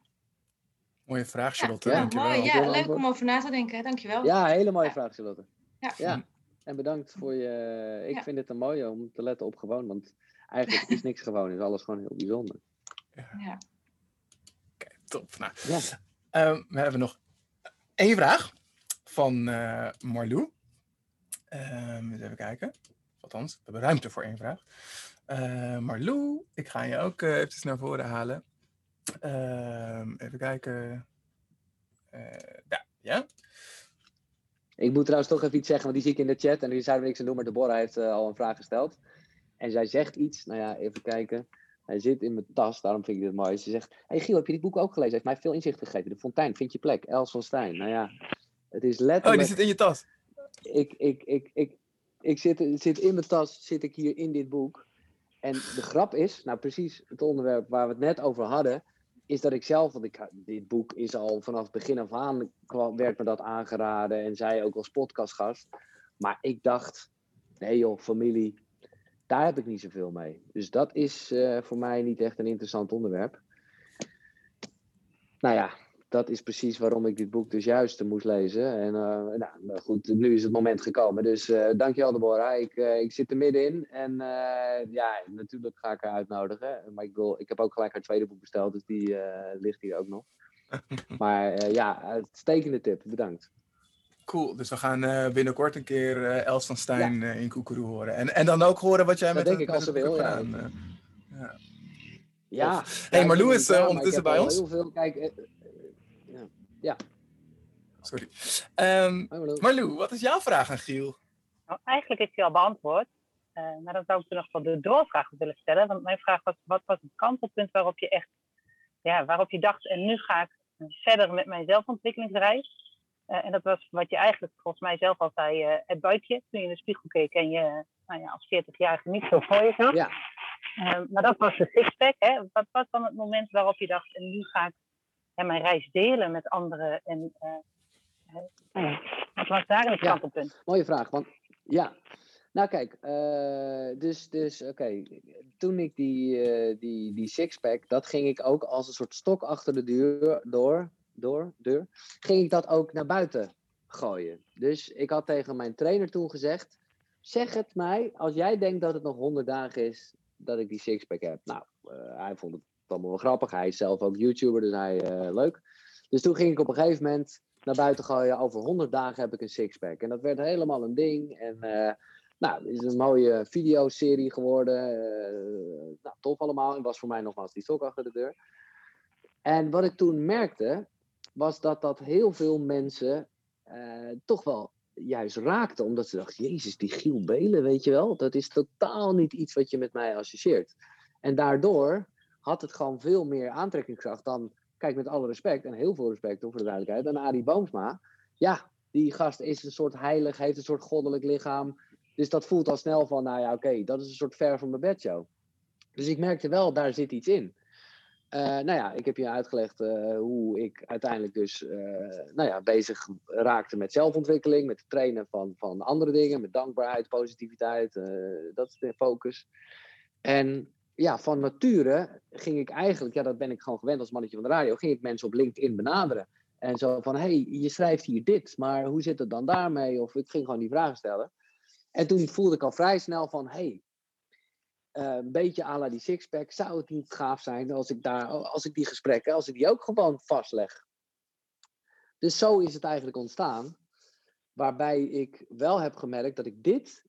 Speaker 2: Mooie vraag, Charlotte.
Speaker 4: Ja, ja, mooi, ja leuk om over na te denken. Dankjewel.
Speaker 1: Ja, hele mooie vraag, Charlotte. Ja. En bedankt voor je. Ik vind het een mooie om te letten op gewoon. Want eigenlijk is niks gewoon, is alles gewoon heel bijzonder.
Speaker 2: Ja. Oké, top. Nou, um, we hebben nog één vraag van uh, Marlou. Um, even kijken. Althans, we hebben ruimte voor één vraag. Uh, Marlou, ik ga je ook uh, even naar voren halen. Uh, even kijken. ja, ja.
Speaker 1: Ik moet trouwens toch even iets zeggen, want die zie ik in de chat. En die zei niks aan doen, maar Deborah heeft al een vraag gesteld. En zij zegt iets, nou ja, even kijken. Hij zit in mijn tas, daarom vind ik dit mooi. Ze zegt, hey Giel, heb je dit boek ook gelezen? Heeft mij veel inzicht gegeven. De Fontein, vind je plek. Els van Stijn. Nou ja, het is letterlijk...
Speaker 2: Oh, die zit in je tas?
Speaker 1: Ik, ik, ik, ik, ik zit, zit in mijn tas, zit ik hier in dit boek. En de grap is, nou precies het onderwerp waar we het net over hadden, is dat ik zelf, want ik, dit boek is al vanaf begin af aan, werd me dat aangeraden en zij ook als podcastgast. Maar ik dacht, nee joh, familie, daar heb ik niet zoveel mee. Dus dat is uh, voor mij niet echt een interessant onderwerp. Nou ja, dat is precies waarom ik dit boek dus juist moest lezen. En uh, nou, goed, nu is het moment gekomen. Dus uh, dankjewel Deborah. Ik, uh, ik zit er middenin. En ja, natuurlijk ga ik haar uitnodigen. Maar ik, wil, ik heb ook gelijk haar tweede boek besteld. Dus die ligt hier ook nog. *laughs* maar ja, uitstekende tip. Bedankt.
Speaker 2: Cool, dus we gaan binnenkort een keer Els van Stijn ja. in Koekeroe horen. En, en dan ook horen wat jij
Speaker 1: dat
Speaker 2: met
Speaker 1: denk ik als ze wil, ja.
Speaker 2: ja.
Speaker 1: Ja.
Speaker 2: Hey, Marlou is ondertussen bij ons.
Speaker 1: Heel veel, kijk, ja.
Speaker 2: Sorry. Um, Marlou, wat is jouw vraag aan Giel?
Speaker 5: Nou, eigenlijk is die al beantwoord. Uh, maar dan zou ik er nog wel de doorvraag willen stellen. Want mijn vraag was, wat was het kantelpunt waarop je echt, ja, waarop je dacht, en nu ga ik verder met mijn zelfontwikkelingsreis. Uh, en dat was wat je eigenlijk volgens mij zelf al zei, uh, het buikje. Toen je in de spiegel keek en je nou ja, als 40-jarige niet zo je zag.
Speaker 1: Ja.
Speaker 5: maar dat was de sixpack. Hè? Wat was dan het moment waarop je dacht, en nu ga ik en mijn reis delen met anderen. En uh, wat was daar een kantelpunt?
Speaker 1: Ja, mooie vraag. Want ja, nou kijk, uh, dus, dus oké, okay. toen ik die, uh, die, die sixpack, dat ging ik ook als een soort stok achter de deur, door, door, deur, ging ik dat ook naar buiten gooien. Dus ik had tegen mijn trainer toen gezegd, zeg het mij als jij denkt dat het nog 100 dagen is dat ik die sixpack heb. Nou, hij vond het allemaal grappig. Hij is zelf ook YouTuber, dus hij uh, leuk. Dus toen ging ik op een gegeven moment naar buiten gooien. Over 100 dagen heb ik een sixpack. En dat werd helemaal een ding. En uh, nou, het is een mooie videoserie geworden. Uh, nou, tof allemaal. En was voor mij nogmaals die stok achter de deur. En wat ik toen merkte, was dat dat heel veel mensen toch wel juist raakte. Omdat ze dachten, jezus, die Giel Belen, weet je wel. Dat is totaal niet iets wat je met mij associeert. En daardoor had het gewoon veel meer aantrekkingskracht dan, kijk met alle respect, en heel veel respect voor de duidelijkheid, dan Arie Boomsma. Ja, die gast is een soort heilig, heeft een soort goddelijk lichaam. Dus dat voelt al snel van, nou ja, oké, dat is een soort ver van mijn bedshow. Dus ik merkte wel, daar zit iets in. Uh, nou ja, ik heb je uitgelegd uh, hoe ik uiteindelijk dus uh, nou ja, bezig raakte met zelfontwikkeling, met het trainen van, van andere dingen, met dankbaarheid, positiviteit, dat is de focus. En ja, van nature ging ik eigenlijk, ja, dat ben ik gewoon gewend als mannetje van de radio, ging ik mensen op LinkedIn benaderen. En zo van, hey, je schrijft hier dit, maar hoe zit het dan daarmee? Of ik ging gewoon die vragen stellen. En toen voelde ik al vrij snel van, hey, uh, een beetje à die sixpack, zou het niet gaaf zijn als ik, daar, als ik die gesprekken, als ik die ook gewoon vastleg. Dus zo is het eigenlijk ontstaan. Waarbij ik wel heb gemerkt dat ik dit,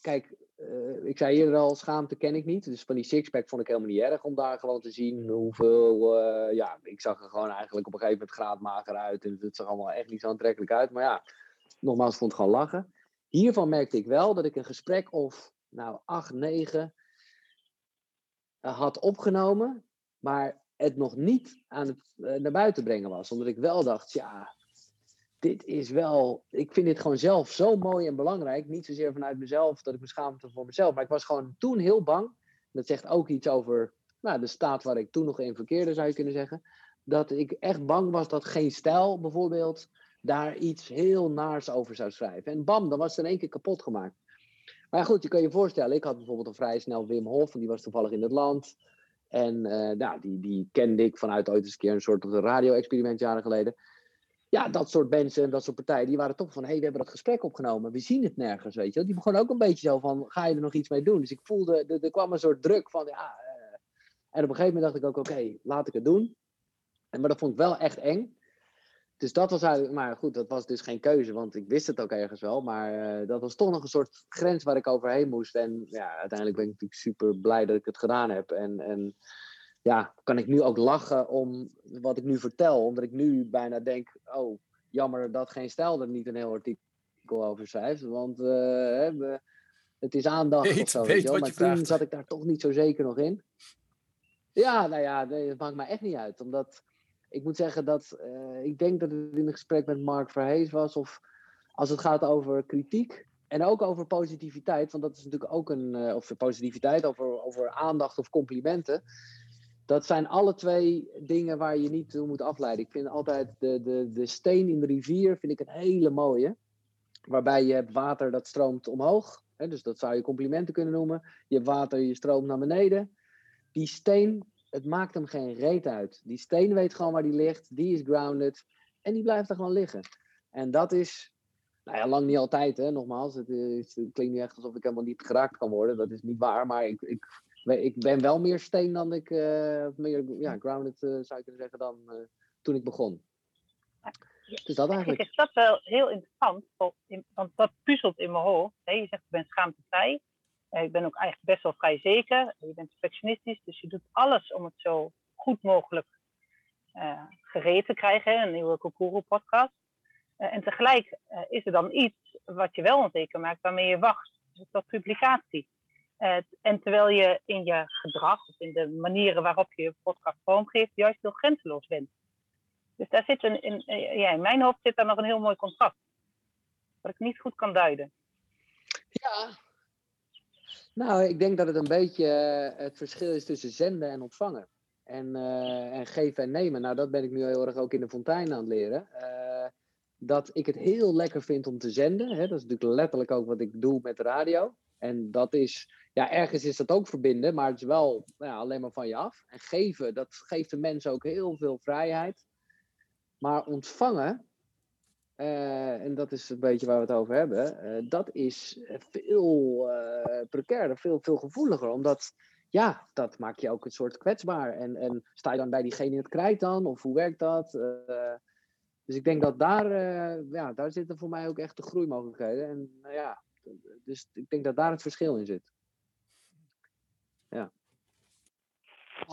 Speaker 1: kijk, uh, ik zei eerder al, schaamte ken ik niet. Dus van die sixpack vond ik helemaal niet erg om daar gewoon te zien hoeveel... Uh, ja, ik zag er gewoon eigenlijk op een gegeven moment graadmager uit. En het zag allemaal echt niet zo aantrekkelijk uit. Maar ja, nogmaals, vond het gewoon lachen. Hiervan merkte ik wel dat ik een gesprek of, nou, acht, negen had opgenomen. Maar het nog niet aan het naar buiten brengen was. Omdat ik wel dacht, ja, dit is wel, ik vind dit gewoon zelf zo mooi en belangrijk. Niet zozeer vanuit mezelf dat ik me schaamte voor mezelf, maar ik was gewoon toen heel bang. Dat zegt ook iets over nou, de staat waar ik toen nog in verkeerde, zou je kunnen zeggen. Dat ik echt bang was dat geen stijl bijvoorbeeld daar iets heel naars over zou schrijven. En bam, dan was het in één keer kapot gemaakt. Maar goed, je kan je voorstellen, ik had bijvoorbeeld een vrij snel Wim Hof, die was toevallig in het land. En uh, nou, die, die kende ik vanuit ooit eens een keer een soort radio-experiment jaren geleden ja, dat soort mensen en dat soort partijen, die waren toch van, hé, hey, we hebben dat gesprek opgenomen, we zien het nergens, weet je Die begonnen ook een beetje zo van, ga je er nog iets mee doen? Dus ik voelde, er, kwam een soort druk van, ja, uh, en op een gegeven moment dacht ik ook, oké, laat ik het doen. En, maar dat vond ik wel echt eng. Dus dat was eigenlijk, maar goed, dat was dus geen keuze, want ik wist het ook ergens wel. Maar uh, dat was toch nog een soort grens waar ik overheen moest. En ja, uiteindelijk ben ik natuurlijk super blij dat ik het gedaan heb. En, en ja, kan ik nu ook lachen om wat ik nu vertel. Omdat ik nu bijna denk, oh, jammer dat geen stijl er niet een heel artikel over schrijft. Want uh, het is aandacht
Speaker 2: weet,
Speaker 1: of zo.
Speaker 2: Weet
Speaker 1: maar
Speaker 2: toen
Speaker 1: vraagt. zat ik daar toch niet zo zeker nog in. Ja, nou ja, dat maakt mij echt niet uit. Omdat ik moet zeggen dat uh, ik denk dat het in een gesprek met Mark Verhees was. Of als het gaat over kritiek. En ook over positiviteit, want dat is natuurlijk ook een. Uh, of positiviteit, over, over aandacht of complimenten dat zijn alle twee dingen waar je niet toe moet afleiden. Ik vind altijd de, de, de steen in de rivier vind ik een hele mooie. Waarbij je hebt water dat stroomt omhoog. Hè, dus dat zou je complimenten kunnen noemen. Je hebt water, je stroomt naar beneden. Die steen, het maakt hem geen reet uit. Die steen weet gewoon waar die ligt. Die is grounded. En die blijft er gewoon liggen. En dat is, nou ja, lang niet altijd, hè, nogmaals. Het, klinkt niet echt alsof ik helemaal niet geraakt kan worden. Dat is niet waar. Maar ik, ik ik ben wel meer steen dan ik, uh, meer ja, grounded uh, zou ik kunnen zeggen, dan uh, toen ik begon. Dus dat eigenlijk.
Speaker 5: Is dat wel heel interessant, want dat puzzelt in mijn hoofd. Hè? Je zegt, ik ben schaamtevrij. ik ben ook eigenlijk best wel vrij zeker. Je bent perfectionistisch, dus je doet alles om het zo goed mogelijk gereed te krijgen. Een nieuwe Kokoro-podcast. en tegelijk is er dan iets wat je wel onzeker maakt, waarmee je wacht tot publicatie. Uh, en terwijl je in je gedrag of in de manieren waarop je je podcast vormgeeft, juist heel grenzeloos bent. Dus daar zit een, in, ja, in mijn hoofd zit daar nog een heel mooi contrast. Wat ik niet goed kan duiden.
Speaker 1: Ja. Nou, ik denk dat het een beetje uh, het verschil is tussen zenden en ontvangen. En, en geven en nemen. Nou, dat ben ik nu heel erg ook in de fontein aan het leren. dat ik het heel lekker vind om te zenden. Hè? Dat is natuurlijk letterlijk ook wat ik doe met radio. En dat is, ja, ergens is dat ook verbinden, maar het is wel nou ja, alleen maar van je af. En geven, dat geeft de mensen ook heel veel vrijheid. Maar ontvangen, uh, en dat is een beetje waar we het over hebben, uh, dat is veel uh, precairder, veel, veel gevoeliger. Omdat, ja, dat maakt je ook een soort kwetsbaar. En, en sta je dan bij diegene in het krijt dan? Of hoe werkt dat? dus ik denk dat daar, ja, daar zitten voor mij ook echt de groeimogelijkheden. En nou ja, dus ik denk dat daar het verschil in zit. Ja.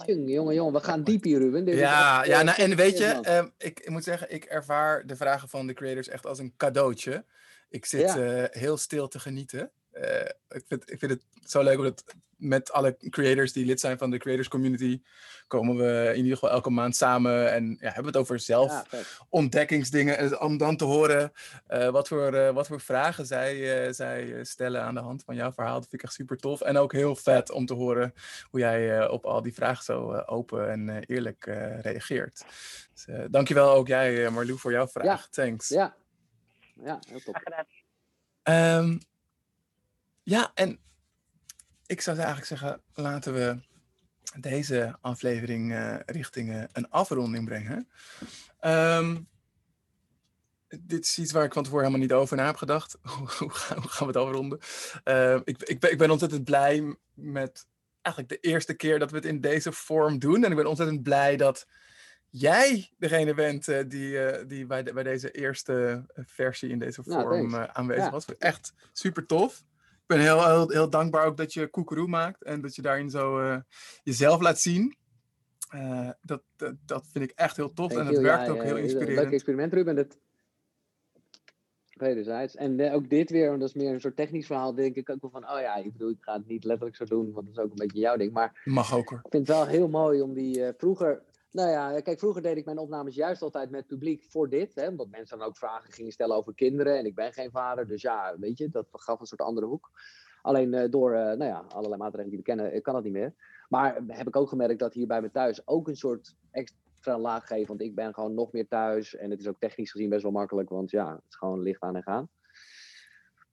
Speaker 1: Jongen, jongen, we gaan diep hier, Ruben. Dit
Speaker 2: ja, ja nou, en weet je, uh, ik, ik, moet zeggen, ik ervaar de vragen van de creators echt als een cadeautje. Ik zit ja. uh, heel stil te genieten. Uh, ik, vind, ik vind het zo leuk omdat met alle creators die lid zijn van de creators community komen we in ieder geval elke maand samen en ja, hebben we het over zelfontdekkingsdingen. Ja, om dan te horen uh, wat, voor, uh, wat voor vragen zij, uh, zij stellen aan de hand van jouw verhaal. Dat vind ik echt super tof. En ook heel vet om te horen hoe jij op al die vragen zo open en eerlijk reageert. Dus, dankjewel ook jij Marlou voor jouw vraag.
Speaker 1: Ja.
Speaker 2: Thanks.
Speaker 1: Ja, ja heel tof.
Speaker 2: Um, ja, en ik zou eigenlijk zeggen, laten we deze aflevering uh, richting uh, een afronding brengen. Um, dit is iets waar ik van tevoren helemaal niet over na heb gedacht. *laughs* hoe, gaan, we het afronden? Uh, ik, ik, ben, ik ben ontzettend blij met eigenlijk de eerste keer dat we het in deze vorm doen. En ik ben ontzettend blij dat jij degene bent uh, die, die bij, de, bij deze eerste versie in deze vorm ja, aanwezig ja. was. Echt super tof ben heel, heel, heel, dankbaar ook dat je koekeroe maakt en dat je daarin zo uh, jezelf laat zien. Uh, dat, dat, dat, vind ik echt heel tof en het werkt ook heel inspirerend.
Speaker 1: Leuk experiment, Ruben. Dat... Wederzijds. En uh, ook dit weer, want dat is meer een soort technisch verhaal, denk ik ook wel van, oh ja, ik bedoel, ik ga het niet letterlijk zo doen, want dat is ook een beetje jouw ding. Maar
Speaker 2: Mag ook hoor.
Speaker 1: Ik vind het wel heel mooi om die vroeger nou ja, kijk, vroeger deed ik mijn opnames juist altijd met publiek voor dit. Hè, omdat mensen dan ook vragen gingen stellen over kinderen. En ik ben geen vader, dus ja, weet je, dat gaf een soort andere hoek. Alleen uh, door uh, nou ja, allerlei maatregelen die we kennen, kan dat niet meer. Maar heb ik ook gemerkt dat hier bij me thuis ook een soort extra laag geeft. Want ik ben gewoon nog meer thuis. En het is ook technisch gezien best wel makkelijk, want ja, het is gewoon licht aan en gaan.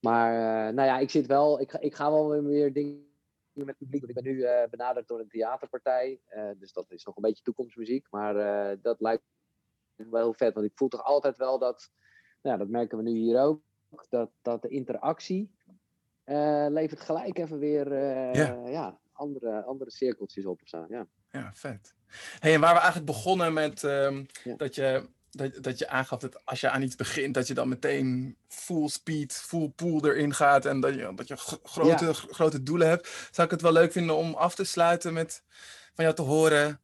Speaker 1: Maar nou ja, ik zit wel, ik, ik ga wel weer dingen met publiek. Want ik ben nu uh, benaderd door een theaterpartij. Uh, dus dat is nog een beetje toekomstmuziek. Maar uh, dat lijkt wel heel vet. Want ik voel toch altijd wel dat, nou, dat merken we nu hier ook, dat, dat de interactie levert gelijk even weer ja. ja. andere, andere cirkeltjes op of zo. Ja,
Speaker 2: ja vet. Hey, en waar we eigenlijk begonnen met um, ja. dat je dat, dat je aangaf dat als je aan iets begint, dat je dan meteen full speed, full pool erin gaat en dat je, dat je grote, ja. grote doelen hebt. Zou ik het wel leuk vinden om af te sluiten met van jou te horen,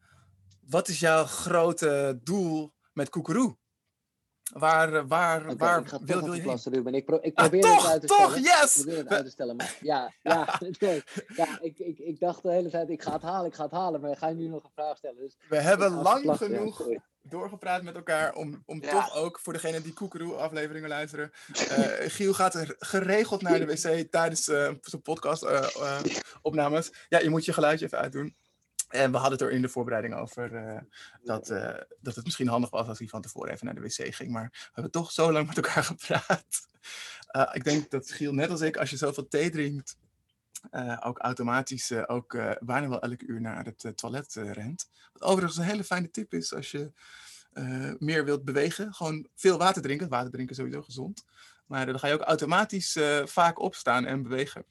Speaker 2: wat is jouw grote doel met Koekeroe? Waar, waar,
Speaker 1: okay,
Speaker 2: waar
Speaker 1: ik ga
Speaker 2: wil,
Speaker 1: wil
Speaker 2: je
Speaker 1: Ruben. Ik, pro ik probeer
Speaker 2: ah,
Speaker 1: het
Speaker 2: toch,
Speaker 1: uit te
Speaker 2: toch,
Speaker 1: stellen.
Speaker 2: yes!
Speaker 1: Ik probeer het uit te stellen, maar ja, *laughs* ja, *laughs* nee, ja ik, ik, ik dacht de hele tijd, ik ga het halen, ik ga het halen, maar ga je nu nog een vraag stellen? Dus
Speaker 2: We hebben lang genoeg doorgepraat met elkaar om, om
Speaker 1: Ja.
Speaker 2: toch ook voor degenen die Koekeroe-afleveringen luisteren. eh, Giel gaat er geregeld naar de wc tijdens eh zijn podcast-opnames. ja, je moet je geluidje even uitdoen. En we hadden het er in de voorbereiding over eh, dat, eh, dat het misschien handig was als hij van tevoren even naar de wc ging. Maar we hebben toch zo lang met elkaar *laughs* gepraat. Eh, ik denk dat Giel, net als ik, als je zoveel thee drinkt, eh, ook automatisch eh, ook eh, bijna wel elk uur naar het toilet rent. Wat overigens een hele fijne tip is als je meer wilt bewegen. Gewoon veel water drinken. Water drinken is sowieso gezond. Maar dan ga je ook automatisch vaak opstaan en bewegen.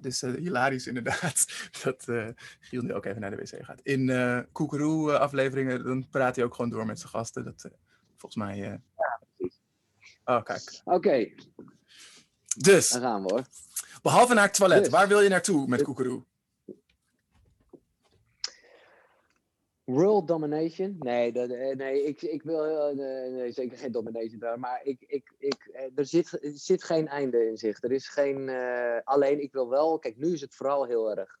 Speaker 2: Dus hilarisch inderdaad *laughs* dat Giel nu ook even naar de wc gaat. In eh Koekeroe afleveringen dan praat hij ook gewoon door met zijn gasten. Dat, volgens mij... eh,
Speaker 1: precies.
Speaker 2: Oh, kijk.
Speaker 1: Oké,
Speaker 2: Dus,
Speaker 1: dan gaan we hoor.
Speaker 2: Behalve naar het toilet, waar wil je naartoe met. Koekeroe?
Speaker 1: World domination? Nee, dat, eh, nee ik, ik wil heel- nee, zeker geen domination daar. Maar ik, ik, ik, eh, er, zit, er zit geen einde in zicht. Er is geen. eh, alleen ik wil wel. Kijk, nu is het vooral heel erg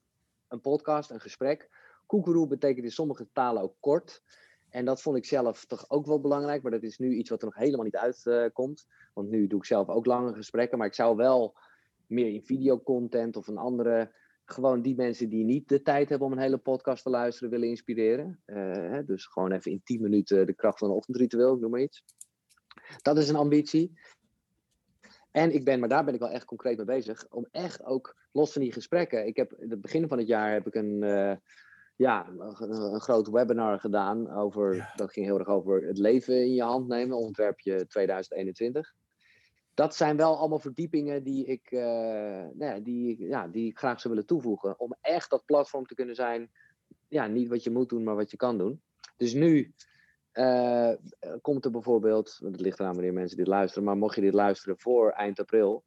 Speaker 1: een podcast, een gesprek. Koekeroe betekent in sommige talen ook kort. En dat vond ik zelf toch ook wel belangrijk. Maar dat is nu iets wat er nog helemaal niet uitkomt. Want nu doe ik zelf ook lange gesprekken. Maar ik zou wel meer in videocontent of een andere gewoon die mensen die niet de tijd hebben om een hele podcast te luisteren willen inspireren. Eh, dus gewoon even in 10 minuten de kracht van een ochtendritueel, noem maar iets. Dat is een ambitie. En ik ben, maar daar ben ik wel echt concreet mee bezig, om echt ook los van die gesprekken. Ik heb in het begin van het jaar heb ik een, eh, ja, een, een groot webinar gedaan over,
Speaker 2: Ja.
Speaker 1: dat ging heel erg over het leven in je hand nemen, ontwerpje 2021 dat zijn wel allemaal verdiepingen die ik, eh, nou ja, die, ja, die ik graag zou willen toevoegen. Om echt dat platform te kunnen zijn. Ja, niet wat je moet doen, maar wat je kan doen. Dus nu eh, komt er bijvoorbeeld, het ligt eraan wanneer mensen dit luisteren, maar mocht je dit luisteren voor eind april.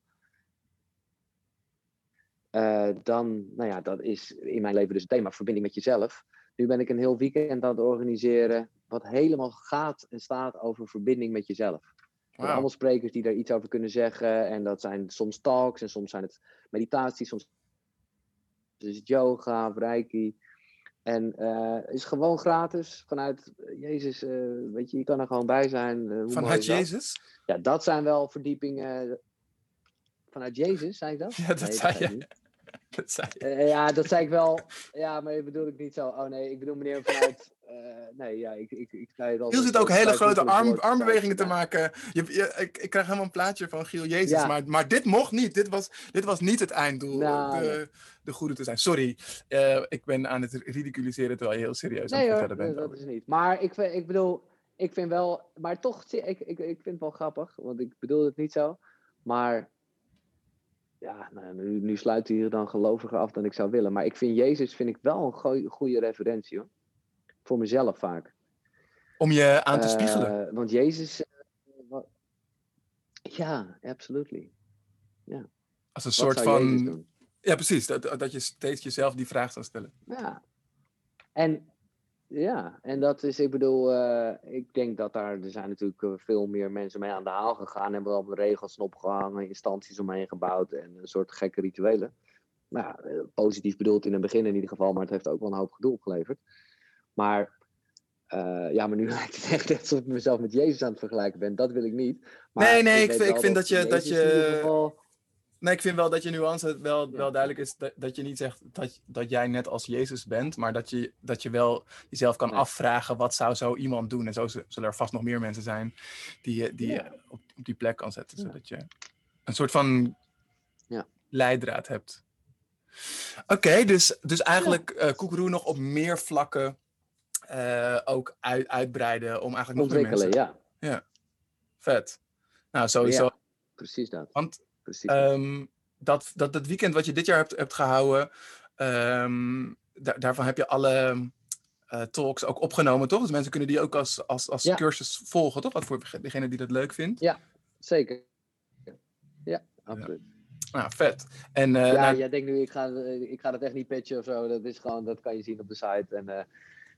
Speaker 1: eh, dan, nou ja, dat is in mijn leven dus het thema verbinding met jezelf. Nu ben ik een heel weekend aan het organiseren, wat helemaal gaat en staat over verbinding met jezelf.
Speaker 2: Wauw.
Speaker 1: allemaal sprekers die daar iets over kunnen zeggen. En dat zijn soms talks en soms zijn het meditatie, soms is het yoga, reiki. En eh is gewoon gratis vanuit eh, Jezus, eh, weet je, je kan er gewoon bij zijn. hoe
Speaker 2: Vanuit? Jezus?
Speaker 1: Ja, dat zijn wel verdiepingen. Vanuit Jezus, zei ik dat?
Speaker 2: Ja, dat
Speaker 1: Nee,
Speaker 2: zei
Speaker 1: zei
Speaker 2: je. *laughs* Dat zei je.
Speaker 1: Eh, ja, dat zei ik wel. Ja, maar bedoel ik niet zo. Oh nee, ik bedoel meneer vanuit. eh, nee, ja, ik, ik, ik zei het al.
Speaker 2: Giel zit ook hele grote arm, armbewegingen te maken. Je, je- ik, ik krijg helemaal een plaatje van Giel Jezus.
Speaker 1: Ja.
Speaker 2: Maar, maar dit mocht niet. Dit was, dit was niet het einddoel.
Speaker 1: Nou,
Speaker 2: de,
Speaker 1: nee.
Speaker 2: de goede te zijn. Sorry. eh, ik ben aan het ridiculiseren terwijl je heel serieus aan
Speaker 1: Nee
Speaker 2: het
Speaker 1: hoor,
Speaker 2: vertellen bent.
Speaker 1: dat
Speaker 2: over-
Speaker 1: is niet. Maar ik, vind- ik bedoel, ik vind wel, maar toch, ik, ik, ik vind het wel grappig, want ik bedoel het niet zo. Maar ja, nou, nu, nu sluit hij hier dan geloviger af dan ik zou willen. Maar ik vind Jezus vind ik wel een goeie- goede referentie hoor. Voor mezelf vaak.
Speaker 2: Om je aan te spiegelen.
Speaker 1: Eh, want Jezus. eh, ja, absolutely.
Speaker 2: Als een soort van. Ja, precies. Dat, dat je steeds jezelf die vraag zou stellen.
Speaker 1: Ja. En ja, en dat is, ik bedoel, uh, ik denk dat daar, er zijn natuurlijk eh, veel meer mensen mee aan de haal gegaan. Hebben al regels opgehangen, instanties omheen gebouwd en een soort gekke rituelen. Nou, ja, positief bedoeld in het begin in ieder geval, maar het heeft ook wel een hoop gedoe opgeleverd. Maar uh, ja, maar nu *laughs* lijkt het echt alsof ik mezelf met Jezus aan het vergelijken ben. Dat wil ik niet. Maar
Speaker 2: nee, nee, ik, ik, vind dat, je. Dat je... Nee, ik vind wel dat je nuance wel, wel duidelijk is. Dat, dat je niet zegt dat, dat jij net als Jezus bent. Maar dat je, dat je wel jezelf kan afvragen. Wat zou zo iemand doen? En zo zullen er vast nog meer mensen zijn. Die, die je op, op die plek kan zetten. Zodat je een soort van leidraad hebt. Oké, dus, dus eigenlijk uh, Koekeroe nog op meer vlakken uh, ook uit, uitbreiden om eigenlijk nog meer mensen...
Speaker 1: ja.
Speaker 2: Ja, vet. Nou, sowieso.
Speaker 1: Precies dat.
Speaker 2: Want precies um, dat, dat, dat weekend wat je dit jaar hebt, hebt gehouden, um, daar, daarvan heb je alle uh, talks ook opgenomen, toch? Dus mensen kunnen die ook als, als, als ja. cursus volgen, toch? Wat voor degene die dat leuk vindt.
Speaker 1: Ja, zeker. Ja, absoluut. Ja.
Speaker 2: Nou, vet. En, uh,
Speaker 1: ja,
Speaker 2: nou...
Speaker 1: jij denkt nu, ik ga, ik ga dat echt niet pitchen of zo. Dat, is gewoon, dat kan je zien op de site. En uh,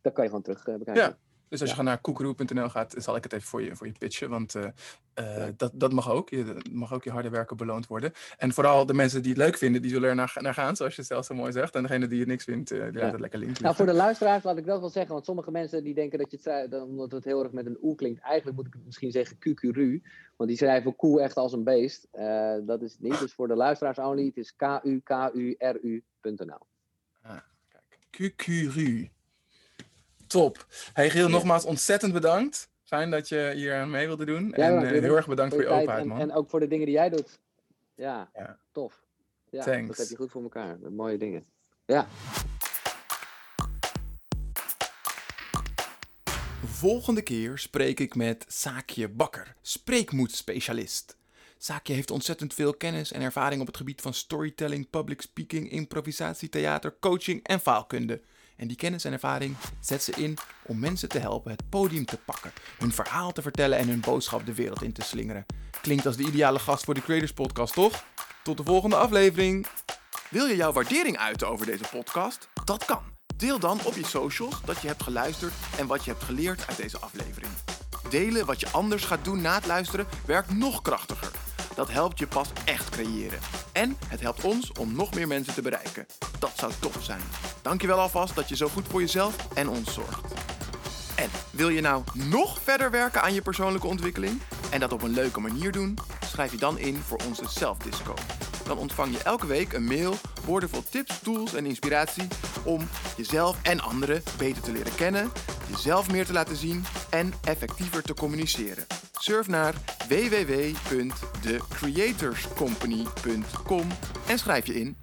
Speaker 1: dat kan je gewoon terug bekijken.
Speaker 2: Ja. Dus als je gewoon naar koekeroe.nl gaat, zal ik het even voor je, voor je pitchen. Want uh, uh, dat, dat mag ook. Je mag ook je harde werken beloond worden. En vooral de mensen die het leuk vinden, die zullen er naar, naar gaan, zoals je zelf zo mooi zegt. En degene die het niks vindt, uh, die ja. laat het lekker linken.
Speaker 1: Nou, voor de luisteraars laat ik dat wel zeggen. Want sommige mensen die denken dat je het, omdat het heel erg met een oe klinkt. Eigenlijk moet ik het misschien zeggen kukuru. Want die schrijven koe echt als een beest. dat is het niet. Dus voor de luisteraars only, het is k-u-k-u-r-u.nl.
Speaker 2: Ah, kijk. Kukuru. Top. Hey Giel, nogmaals ontzettend bedankt. Fijn dat je hier aan mee wilde doen. en uh, heel erg bedankt voor je, openheid, man.
Speaker 1: En, ook voor de dingen die jij doet. Ja, ja. tof. Ja, Thanks. Dat heb je goed voor elkaar. Mooie dingen. Ja.
Speaker 2: Volgende keer spreek ik met Saakje Bakker, spreekmoedspecialist. Saakje heeft ontzettend veel kennis en ervaring op het gebied van storytelling, public speaking, improvisatie, theater, coaching en faalkunde. En die kennis en ervaring zet ze in om mensen te helpen het podium te pakken, hun verhaal te vertellen en hun boodschap de wereld in te slingeren. Klinkt als de ideale gast voor de Creators Podcast, toch? Tot de volgende aflevering. Wil je jouw waardering uiten over deze podcast? Dat kan. Deel dan op je socials dat je hebt geluisterd en wat je hebt geleerd uit deze aflevering. Delen wat je anders gaat doen na het luisteren werkt nog krachtiger. Dat helpt je pas echt creëren. En het helpt ons om nog meer mensen te bereiken. Dat zou tof zijn. Dankjewel alvast dat je zo goed voor jezelf en ons zorgt. En wil je nou nog verder werken aan je persoonlijke ontwikkeling en dat op een leuke manier doen? Schrijf je dan in voor onze Self-Disco. Dan ontvang je elke week een mail boordevol tips, tools en inspiratie om jezelf en anderen beter te leren kennen, jezelf meer te laten zien en effectiever te communiceren. Surf naar www.thecreatorscompany.com en schrijf je in